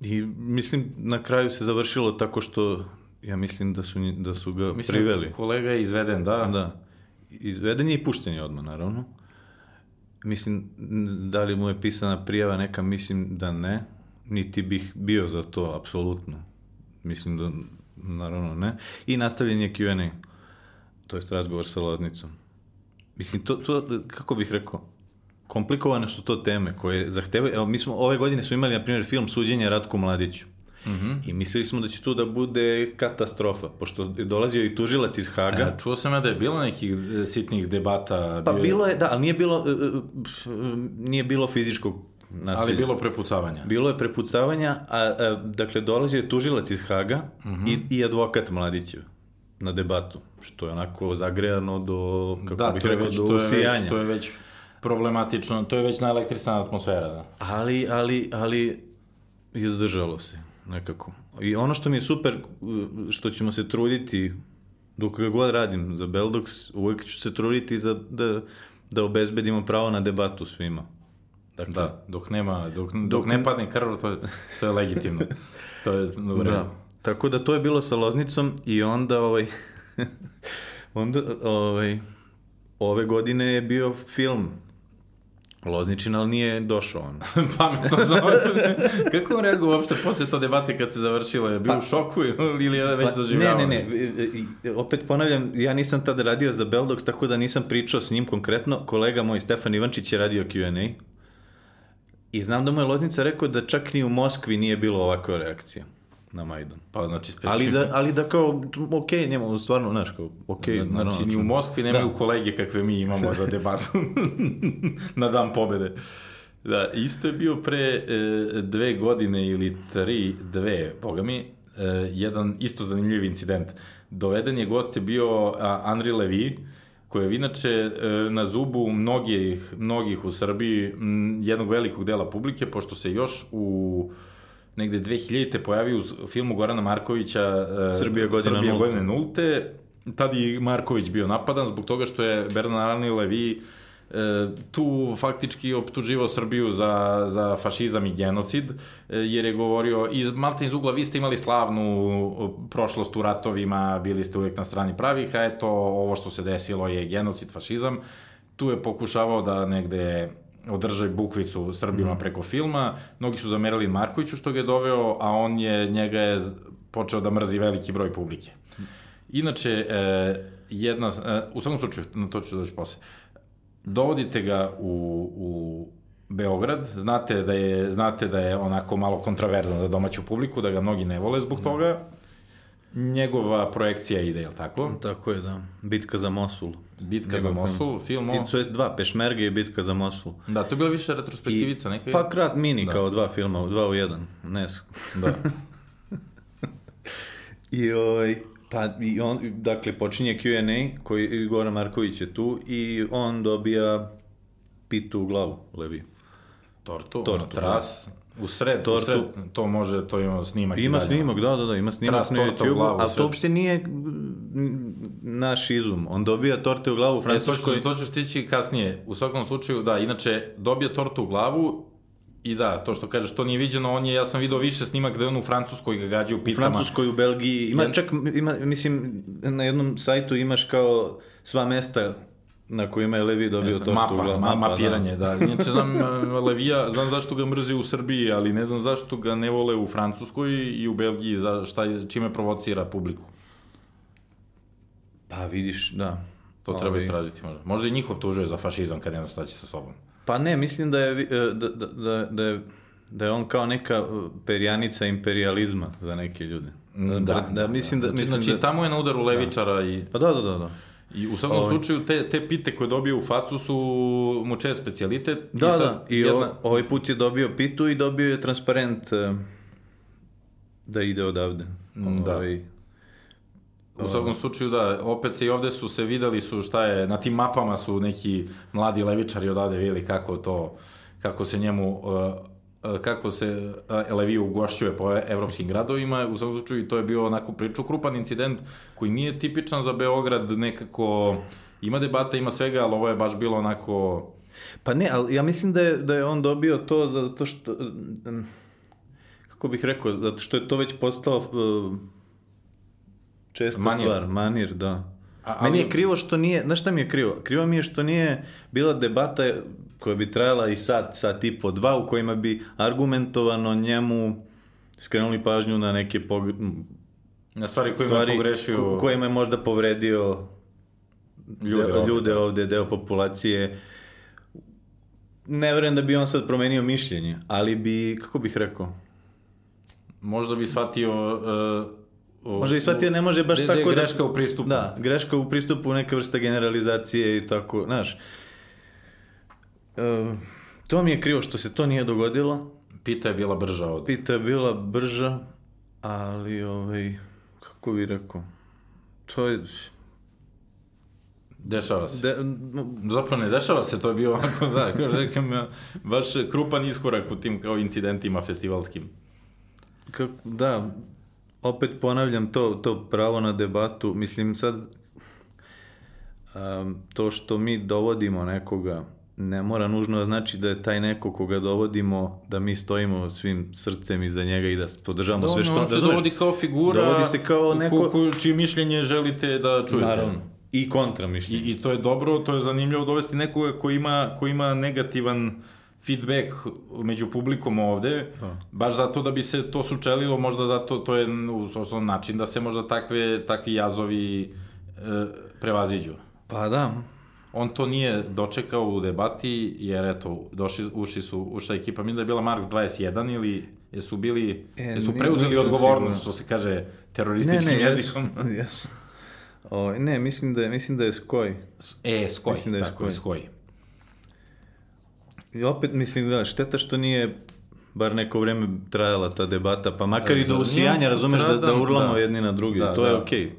I mislim, na kraju se završilo tako što, ja mislim da su, da su ga Mislim, priveli. kolega je izveden, da. Da. Izveden je i pušten je odmah, naravno. Mislim, da li mu je pisana prijava neka, mislim da ne. Niti bih bio za to, apsolutno. Mislim da, naravno, ne. I nastavljen je Q&A. To jest razgovor sa Loznicom. Mislim, to, to, kako bih rekao, komplikovane su to teme koje zahtevaju, evo mi smo, ove godine smo imali, na primjer, film Suđenje Ratku Mladiću. I mislili smo da će tu da bude katastrofa, pošto je dolazio i tužilac iz Haga. E, čuo sam ja da je bilo nekih e, sitnih debata. Pa bio bilo je, da, ali nije bilo, e, e, nije bilo fizičkog nasilja. Ali bilo prepucavanja. Bilo je prepucavanja, a, a dakle dolazio je tužilac iz Haga i, i advokat Mladićev na debatu, što je onako zagrejano do, kako Da, bih rekao, već, do to, je već, usijanja. to je već problematično, to je već naelektrisana atmosfera, da. Ali, ali, ali izdržalo se nekako. I ono što mi je super, što ćemo se truditi, dok ga god radim za Beldox, uvijek ću se truditi za, da, da obezbedimo pravo na debatu svima. Dakle, Da, dok nema, dok, dok ne padne krv, to to je legitimno. To je u redu. Da. Tako da to je bilo sa Loznicom i onda ovaj onda ovaj ove godine je bio film Lozničin, ali nije došao on. Pametno za Kako on reagovao uopšte posle to debate kad se završilo? Je bio u šoku ili je već doživljavao? Pa, Ne, ne, ne, i- opet ponavljam, ja nisam tada radio za Beldox, tako da nisam pričao s njim konkretno. Kolega moj, Stefan Ivančić, je radio Q&A. I znam da mu je Loznica rekao da čak ni u Moskvi nije bilo ovakva reakcija na Majdan. Pa znači specifično. Ali da, ali da kao, ok, njemu stvarno, znaš, kao, ok. naravno, Znači, ni u čujem. Moskvi nemaju Da. kolege kakve mi imamo za debatu na dan pobede. Da, isto je bio pre e, dve godine ili tri, dve, boga mi, e, jedan isto zanimljiv incident. Doveden je gost je bio a, Henri Levy, koji je inače e, na zubu mnogih, mnogih u Srbiji, m, jednog velikog dela publike, pošto se još u negde 2000-te pojavio u filmu Gorana Markovića e, Srbija godina Srbija godine nulte. Tad je Marković bio napadan zbog toga što je Bernard Arni Levi e, tu faktički optuživao Srbiju za, za fašizam i genocid, e, jer je govorio, iz Malta iz ugla vi ste imali slavnu prošlost u ratovima, bili ste uvijek na strani pravih, a eto, ovo što se desilo je genocid, fašizam. Tu je pokušavao da negde održaj bukvicu Srbima Mhm. preko filma. Mnogi su zamerali Markoviću što ga je doveo, a on je, njega je počeo da mrzi veliki broj publike. Inače, e, jedna, e, u svakom slučaju, na to ću doći posle, dovodite ga u, u Beograd, znate da je znate da je onako malo kontraverzan za domaću publiku, da ga mnogi ne vole zbog toga. Njegova projekcija ide, je li tako? Tako je, da. Bitka za Mosul. Bitka za Njegov Mosul, film o... I to je dva, Pešmerge i Bitka za Mosul. Da, to je bila više retrospektivica neka. Pa krat mini Da. kao dva filma, dva u jedan. Ne, Da. I ovaj, pa i on, dakle, počinje Q&A, koji i Goran Marković je tu i on dobija pitu u glavu, Levi. Tortu, Tortu, tras, u sred, Tortu. u sred, to može, to ima snimak. Ima snimak, da, da, da, ima snimak Tras na u YouTube, glavu, ali to uopšte nije mm, naš izum. On dobija torte u glavu u E, to, Francuskoj. ću, to ću stići kasnije. U svakom slučaju, da, inače, dobije tortu u glavu i da, to što kažeš, to nije viđeno, on je, ja sam video više snimak da je on u Francuskoj ga gađa u U pitama. Francuskoj, u Belgiji, ima čak, ima, mislim, na jednom sajtu imaš kao sva mesta na kojima je Levi dobio tortu mapa, u glavu. ma, mapiranje, da. Inače, znam e, Levija, znam zašto ga mrze u Srbiji, ali ne znam zašto ga ne vole u Francuskoj i u Belgiji, za šta, čime provocira publiku. Pa vidiš, da. To treba istražiti možda. Možda i njihov tužuje za fašizam kad ne zna šta će sa sobom. Pa ne, mislim da je, vi- e, da, da, da, da je da je on kao neka e, perjanica imperializma za neke ljude. Da, da, mislim da, znači, mislim znači, da, tamo je na udaru levičara i, Pa da, da, da, da. I u svakom Ovaj. slučaju te, te pite koje dobije u facu su mu čest specijalitet. Da, sad da, i jedna- o- ovaj put je dobio pitu i dobio je transparent e, da ide odavde. Da. Ovaj, U svakom slučaju, da, opet se i ovde su se videli su šta je, na tim mapama su neki mladi levičari odavde videli kako to, kako se njemu, uh, kako se uh, Leviju ugošćuje po evropskim gradovima, u svakom slučaju to je bio onako priču krupan incident koji nije tipičan za Beograd, nekako ima debata, ima svega, ali ovo je baš bilo onako, Pa ne, ali ja mislim da je, da je on dobio to zato što... kako bih rekao, zato što je to već postao uh, česta Manir. stvar, manir, da. A- Meni ali- je krivo što nije, znaš šta mi je krivo? Krivo mi je što nije bila debata koja bi trajala i sat, sat i po, dva, u kojima bi argumentovano njemu skrenuli pažnju na neke pog... Na stvari koje stvari je pogrešio... ko- kojima je možda povredio Ljude ljude, ovde, ljude da. ovde, deo populacije. Ne verujem da bi on sad promenio mišljenje, ali bi, kako bih rekao, Možda bi shvatio... Uh, Možda bi shvatio, ne može baš gde- gde je tako da- greška u pristupu. Da, greška u pristupu neke vrste generalizacije i tako, znaš. To mi je krivo što se to nije dogodilo. Pita je bila brža od... Pita je bila brža, ali, ovaj, kako bi rekao, to je... Dešava se. De, Zapravo ne dešava se, to je bio onako, da, kao rekam, baš krupan iskorak u tim kao incidentima festivalskim. Kako, da, opet ponavljam to, to pravo na debatu. Mislim sad, um, to što mi dovodimo nekoga ne mora nužno da znači da je taj neko koga dovodimo, da mi stojimo svim srcem iza njega i da podržavamo sve što... on se dovodi kao figura, Dovodi se kao neko- ko, čije mišljenje želite da čujete. Naravno. I kontra I, mišljenje. I to je dobro, to je zanimljivo dovesti nekoga ko ima, ko ima negativan feedback među publikom ovde, baš zato da bi se to sučelilo, možda zato to je u osnovnom način da se možda takve, takvi jazovi e, prevaziđu. Pa da, On to nije dočekao u debati, jer eto, došli, ušli su, ušla ekipa, mislim da je bila Marks 21 ili jesu bili, E, jesu preuzeli odgovornost, što se kaže, terorističkim jezikom. jesu, jesu. O, ne, mislim da je, mislim da je skoj. E, skoj, Mislim da je tako je, skoj. skoj. I opet mislim da šteta što nije bar neko vreme trajala ta debata, pa makar i do usijanja, razumeš, da, da urlamo da. jedni na drugi, Da, to je da. okej.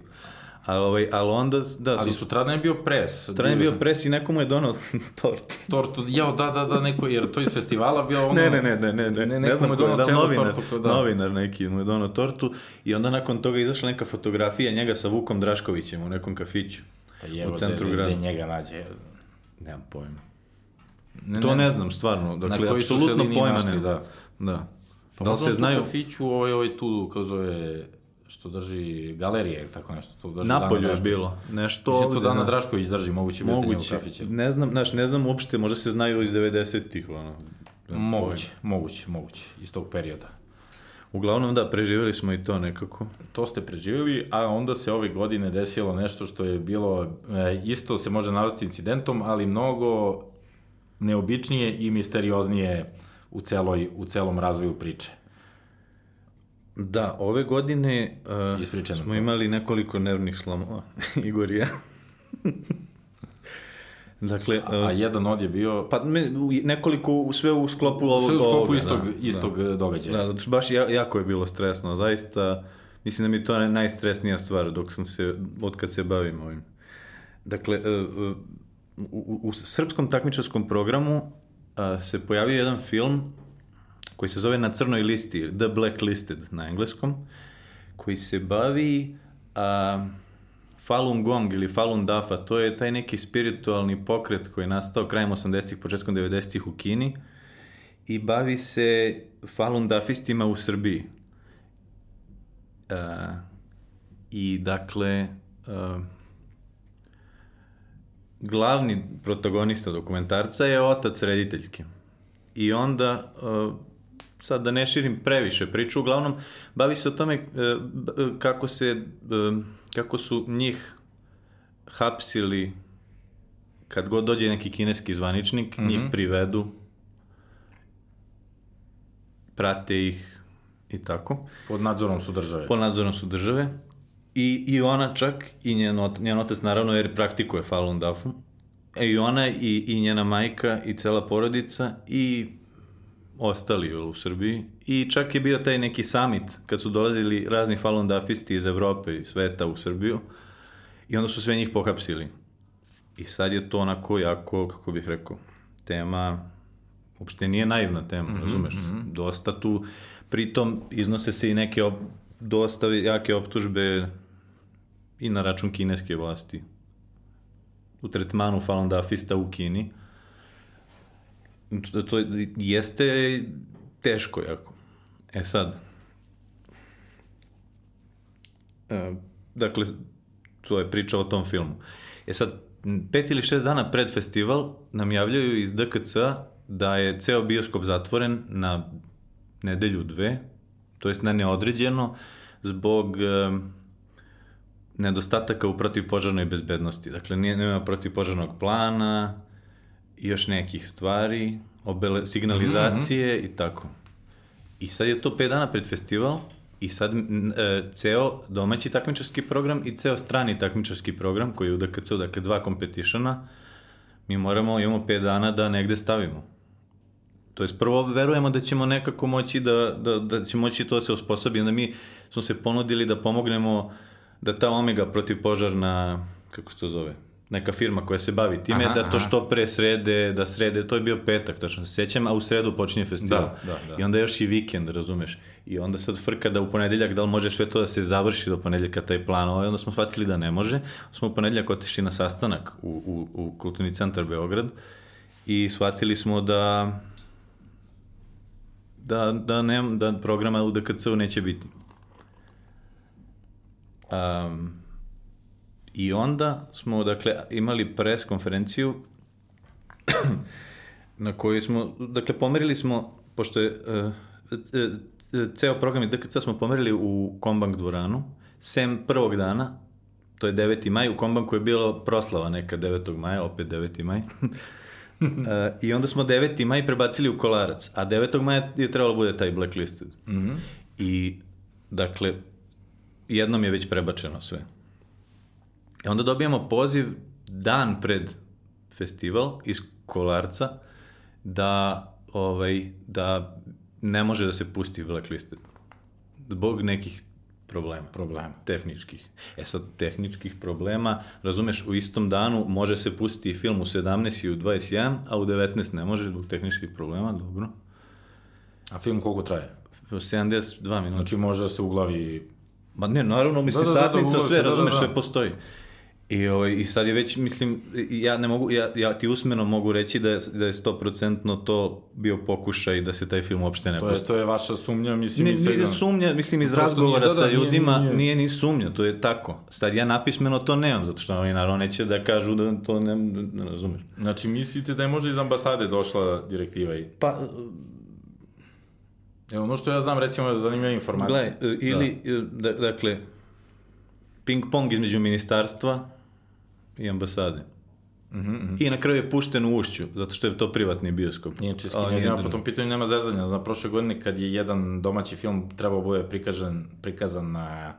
Ali, ovaj, ali onda, da, Ali su, sutradan je bio pres. sutradan je bio pres i neko mu je donao tortu. Tortu, jao, da, da, da, neko, jer to iz festivala bio ono... Ne, ne, ne, ne, ne, ne, ne, ne znam ko je, da, novinar, tortu. kao Da. novinar neki mu je donao tortu i onda nakon toga izašla neka fotografija njega sa Vukom Draškovićem u nekom kafiću. Pa jevo, u centru grada. Gde njega nađe. Nemam pojma. Ne, To ne znam, stvarno. Dakle, koji su se apsolutno pojma nemam. da. Da. Pa da li se znaju... U kafiću, ovaj, ovaj tu, kao zove, što drži galerije, ili tako nešto, to drži Napolju je bilo. Nešto Mislim, to Dana da. Drašković drži, moguće biti njegov Moguće. kafić. Ne znam, znaš, ne znam uopšte, možda se znaju iz 90-ih, ono. Moguće, moguće, moguće, iz tog perioda. Uglavnom, da, preživjeli smo i to nekako. To ste preživjeli, a onda se ove godine desilo nešto što je bilo, e, isto se može navesti incidentom, ali mnogo neobičnije i misterioznije u, celoj, u celom razvoju priče. Da, ove godine uh, smo to. imali nekoliko nervnih slomova, Igor i ja. dakle, A, a uh, jedan od je bio pa me, nekoliko, sve u sklopu ovog sve u sklopu ovoga, istog, da, istog da. događaja. Da, baš ja, jako je bilo stresno, zaista. Mislim da mi je to naj- najstresnija stvar dok sam se, od kad se bavim ovim. Dakle, e, e, u, u, srpskom takmičarskom programu a, se pojavio jedan film koji se zove Na crnoj listi, The Blacklisted na engleskom, koji se bavi a, Falun Gong ili Falun Dafa, to je taj neki spiritualni pokret koji je nastao krajem 80-ih, početkom 90-ih u Kini i bavi se Falun Dafistima u Srbiji. Uh, I dakle, uh, glavni protagonista dokumentarca je otac rediteljke. I onda, uh, sad da ne širim previše priču, uglavnom bavi se o tome b- uh, kako se, uh, kako su njih hapsili kad god dođe neki kineski zvaničnik, mm -hmm. njih privedu, prate ih i tako. Pod nadzorom su države. Po nadzorom su države. I, i ona čak, i njen, ot, njen otac naravno jer praktikuje Falun Dafu, e, i ona i, i njena majka i cela porodica i ostali u Srbiji. I čak je bio taj neki summit kad su dolazili razni Falun Dafisti iz Evrope i sveta u Srbiju i onda su sve njih pohapsili. I sad je to onako jako, kako bih rekao, tema uopšte nije naivna tema, mm -hmm, razumeš? Mm -hmm. Dosta tu, pritom iznose se i neke op, dosta jake optužbe i na račun kineske vlasti u tretmanu Falun Dafista u Kini to, to jeste teško jako. E sad, e, dakle, to je priča o tom filmu. E sad, pet ili šest dana pred festival nam javljaju iz DKC da je ceo bioskop zatvoren na nedelju dve, to jest na neodređeno, zbog e, nedostataka u protivpožarnoj bezbednosti. Dakle, nije, nema protivpožarnog plana, i još nekih stvari, obele, signalizacije mm -hmm. i tako. I sad je to 5 dana pred festival i sad e, ceo domaći takmičarski program i ceo strani takmičarski program koji je u DKC, dakle dva competitiona, mi moramo, imamo 5 dana da negde stavimo. To jest prvo verujemo da ćemo nekako moći da, da, da će moći to da se osposobi, onda mi smo se ponudili da pomognemo da ta Omega protivpožarna, kako se to zove, neka firma koja se bavi time, aha, da to što pre srede, da srede, to je bio petak, tačno se sećam, a u sredu počinje festival. Da, da, da. I onda još i vikend, razumeš. I onda sad frka da u ponedeljak, da li može sve to da se završi do ponedeljaka taj plan, ovaj, onda smo shvatili da ne može. Smo u ponedeljak otišli na sastanak u, u, u Kulturni centar Beograd i shvatili smo da da, da, ne, da programa u DKC-u neće biti. Um, I onda smo, dakle, imali pres konferenciju na kojoj smo, dakle, pomerili smo, pošto je uh, ceo program i DKC smo pomerili u Kombank dvoranu, sem prvog dana, to je 9. maj, u Kombanku je bilo proslava neka 9. maja, opet 9. maj. uh, I onda smo 9. maj prebacili u Kolarac, a 9. maja je trebalo bude taj blacklisted. Mm -hmm. I, dakle, jednom je već prebačeno sve. I onda dobijamo poziv dan pred festival iz Kolarca da, ovaj, da ne može da se pusti Blacklisted. Zbog nekih problema. Problema. Tehničkih. E sad, tehničkih problema, razumeš, u istom danu može se pustiti film u 17 i u 21, a u 19 ne može zbog tehničkih problema, dobro. A film koliko traje? 72 minuta. Znači može da se u glavi... Ma ne, naravno, misli, da, da, da, satnica, da, sve, da, razumeš, da, da. sve postoji. I, ovaj, I sad je već, mislim, ja ne mogu, ja, ja ti usmeno mogu reći da je, da je 100% to bio pokušaj da se taj film uopšte ne to je, to je vaša sumnja, mislim. Ne, nije sumnja, mislim, iz razgovora nije, da, da, sa ljudima, nije, nije. nije ni sumnja, to je tako. Sad ja napismeno to nemam, zato što oni naravno neće da kažu da to ne, ne razumeš. Znači, mislite da je možda iz ambasade došla direktiva i... Pa, Evo, ono što ja znam, recimo, je zanimljiva informacija. Gledaj, ili, da. da dakle, ping-pong između ministarstva i ambasade. Mm -hmm. I na kraju je pušten u ušću, zato što je to privatni bioskop. Ne znam, po tom pitanju nema zezanja. Znam, prošle godine kad je jedan domaći film trebao bude prikazan, prikazan na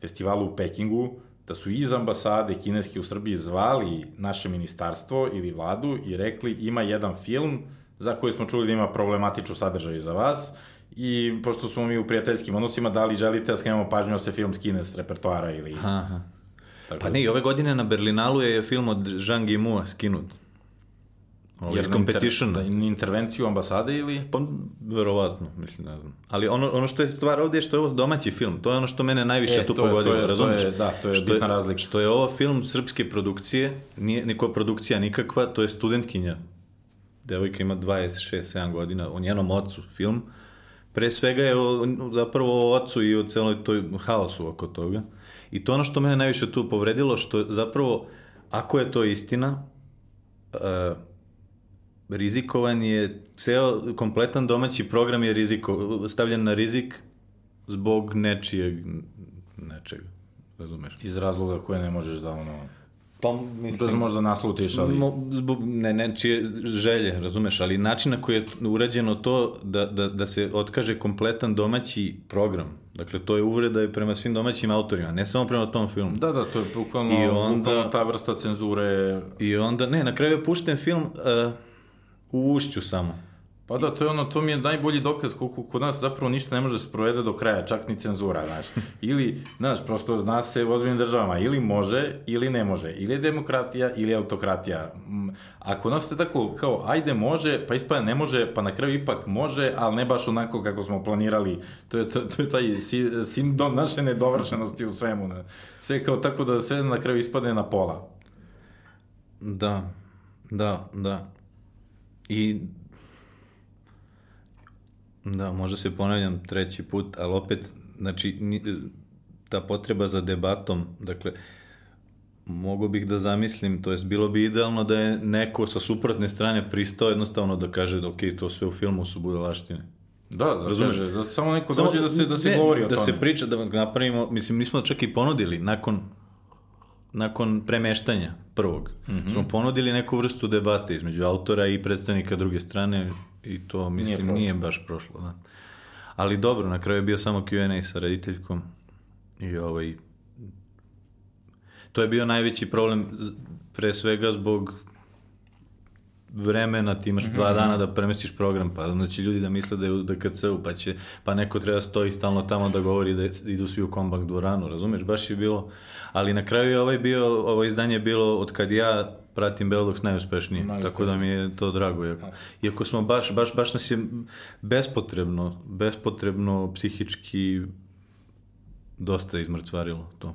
festivalu u Pekingu, da su iz ambasade kineske u Srbiji zvali naše ministarstvo ili vladu i rekli ima jedan film za koji smo čuli da ima problematičnu sadržaju za vas i pošto smo mi u prijateljskim odnosima, da li želite da skrenemo pažnju da se film skine s repertoara ili... Aha. Tako pa ne, i ove godine na Berlinalu je film od Jean Guimua skinut. Ovo iz competition. Da, intervenciju ambasade ili? Pa, verovatno, mislim, ne znam. Ali ono, ono što je stvar ovdje je što je ovo domaći film. To je ono što mene najviše e, tu pogodilo, je, razumiješ? To je, da, to je što bitna je, razlika. Što je ovo film srpske produkcije, nije niko produkcija nikakva, to je studentkinja. Devojka ima 26-7 godina, o njenom ocu film. Pre svega je o, zapravo o ocu i o celoj toj haosu oko toga. I to ono što mene najviše tu povredilo, što zapravo, ako je to istina, uh, rizikovan je, ceo kompletan domaći program je riziko, stavljen na rizik zbog nečijeg, nečega, razumeš? Iz razloga koje ne možeš da ono... Pa, mislim, da možda naslutiš, ali... Mo, zbog ne, nečije želje, razumeš, ali način na koji je urađeno to da, da, da se otkaže kompletan domaći program, dakle to je uvreda i prema svim domaćim autorima, ne samo prema tom filmu. Da, da, to je bukvalno, I onda, bukvalno ta vrsta cenzure. I onda, ne, na kraju je pušten film uh, u ušću samo. Pa da, to je ono, to mi je najbolji dokaz koliko kod nas zapravo ništa ne može da se provede do kraja, čak ni cenzura, znaš. Ili, znaš, prosto zna se u ozbiljnim državama, ili može, ili ne može. Ili je demokratija, ili je autokratija. Ako nosite tako, kao, ajde može, pa ispada ne može, pa na kraju ipak može, ali ne baš onako kako smo planirali. To je, to, to je taj sindom naše nedovršenosti u svemu. Ne? Sve kao tako da sve na kraju ispadne na pola. Da, da, da. I Da, možda se ponavljam treći put, ali opet, znači, ta potreba za debatom, dakle, mogo bih da zamislim, to jest bilo bi idealno da je neko sa suprotne strane pristao jednostavno da kaže da ok, to sve u filmu su budalaštine. Da, da, Razumeš? kaže, da samo neko dođe da se, da se ne, govori o da tome. se priča, da napravimo, mislim, mi smo čak i ponudili nakon nakon premeštanja prvog, mm. -hmm. smo ponudili neku vrstu debate između autora i predstavnika druge strane i to, mislim, prošlo. nije, baš prošlo, da. Ali dobro, na kraju je bio samo Q&A sa rediteljkom i ovaj, to je bio najveći problem pre svega zbog vremena, ti imaš dva dana da premestiš program, pa će ljudi da misle da je u DKC-u, pa će, pa neko treba stoji stalno tamo da govori da idu svi u kombak dvoranu, razumeš, baš je bilo, ali na kraju je ovaj bio, ovo izdanje je bilo od kad ja pratim Belox najuspešnije, Najuspešnije. tako da mi je to drago, iako, iako smo baš, baš, baš nas je bespotrebno, bespotrebno psihički dosta izmrcvarilo to.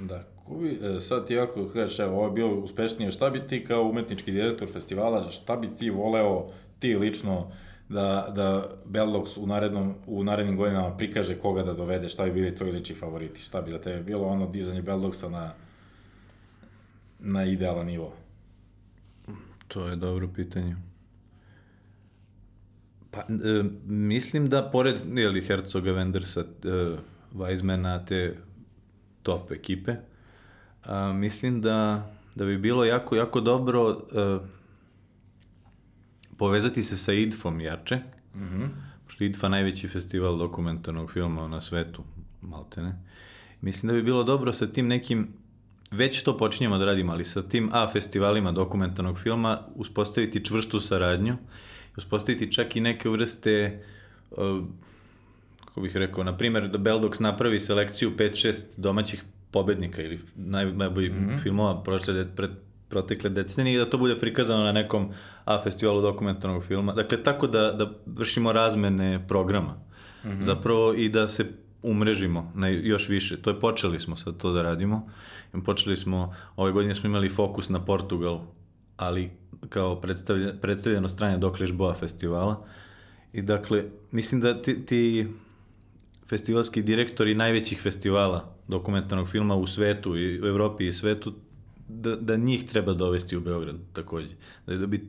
Da, ko bi, e, sad ti ako kažeš, evo, ovo je bilo uspešnije, šta bi ti kao umetnički direktor festivala, šta bi ti voleo, ti lično, da, da Bellox u, narednom, u narednim godinama prikaže koga da dovede, šta bi bili tvoji lični favoriti, šta bi za tebe bilo ono dizanje Belloxa na, na idealan nivo? To je dobro pitanje. Pa, e, mislim da pored, jeli, Herzoga, Wendersa, e, Weizmana, te top ekipe, a, mislim da, da bi bilo jako, jako dobro e, povezati se sa IDFom jače, mm -hmm. pošto IDFA najveći festival dokumentarnog filma na svetu, maltene. Mislim da bi bilo dobro sa tim nekim već to počinjemo da radimo, ali sa tim A festivalima dokumentarnog filma uspostaviti čvrstu saradnju, uspostaviti čak i neke vrste uh, kako bih rekao, na primjer da Beldox napravi selekciju 5-6 domaćih pobednika ili naj, najboljih mm -hmm. filmova prošle, de, pred, protekle decenije i da to bude prikazano na nekom A festivalu dokumentarnog filma. Dakle, tako da, da vršimo razmene programa. Mm -hmm. Zapravo i da se umrežimo na još više. To je počeli smo sad to da radimo. Počeli smo, ove godine smo imali fokus na Portugal, ali kao predstavlja, predstavljeno stranje Dokle Boa festivala. I dakle, mislim da ti, ti festivalski direktori najvećih festivala dokumentarnog filma u svetu i u Evropi i svetu da, da njih treba dovesti u Beograd takođe. Da, da bi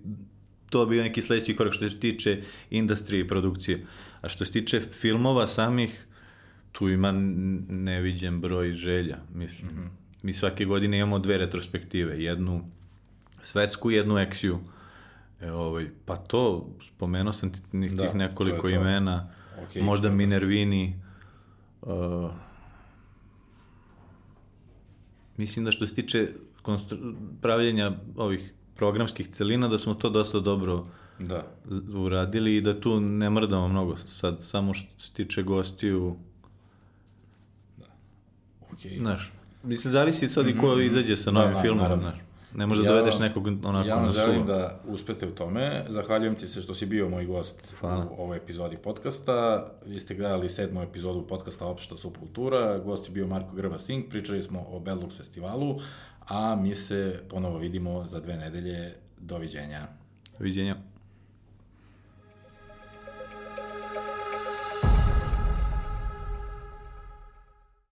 to bio neki sledeći korak što se tiče industrije i produkcije. A što se tiče filmova samih, tu ima neviđen broj želja, mislim. Mm -hmm. Mi svake godine imamo dve retrospektive, jednu svetsku i jednu eksiju. E, ovaj, pa to, spomenuo sam ti tih da, nekoliko to to. imena, okay, možda dobro. Minervini, uh, mislim da što se tiče pravljenja ovih programskih celina, da smo to dosta dobro da. uradili i da tu ne mrdamo mnogo. Sad, samo što se tiče gostiju. Okay. znaš, mislim, zavisi sad mm -hmm. i ko mhm. izađe sa novim da, filmom, naravno. znaš. Ne možda ja, dovedeš nekog onako ja na suvo. Ja želim da uspete u tome. Zahvaljujem ti se što si bio moj gost Hvala. u ovoj epizodi podcasta. Vi ste gledali sedmu epizodu podcasta Opšta subkultura. Gost je bio Marko Grba Sink. Pričali smo o Belux festivalu, a mi se ponovo vidimo za dve nedelje. Doviđenja. Doviđenja.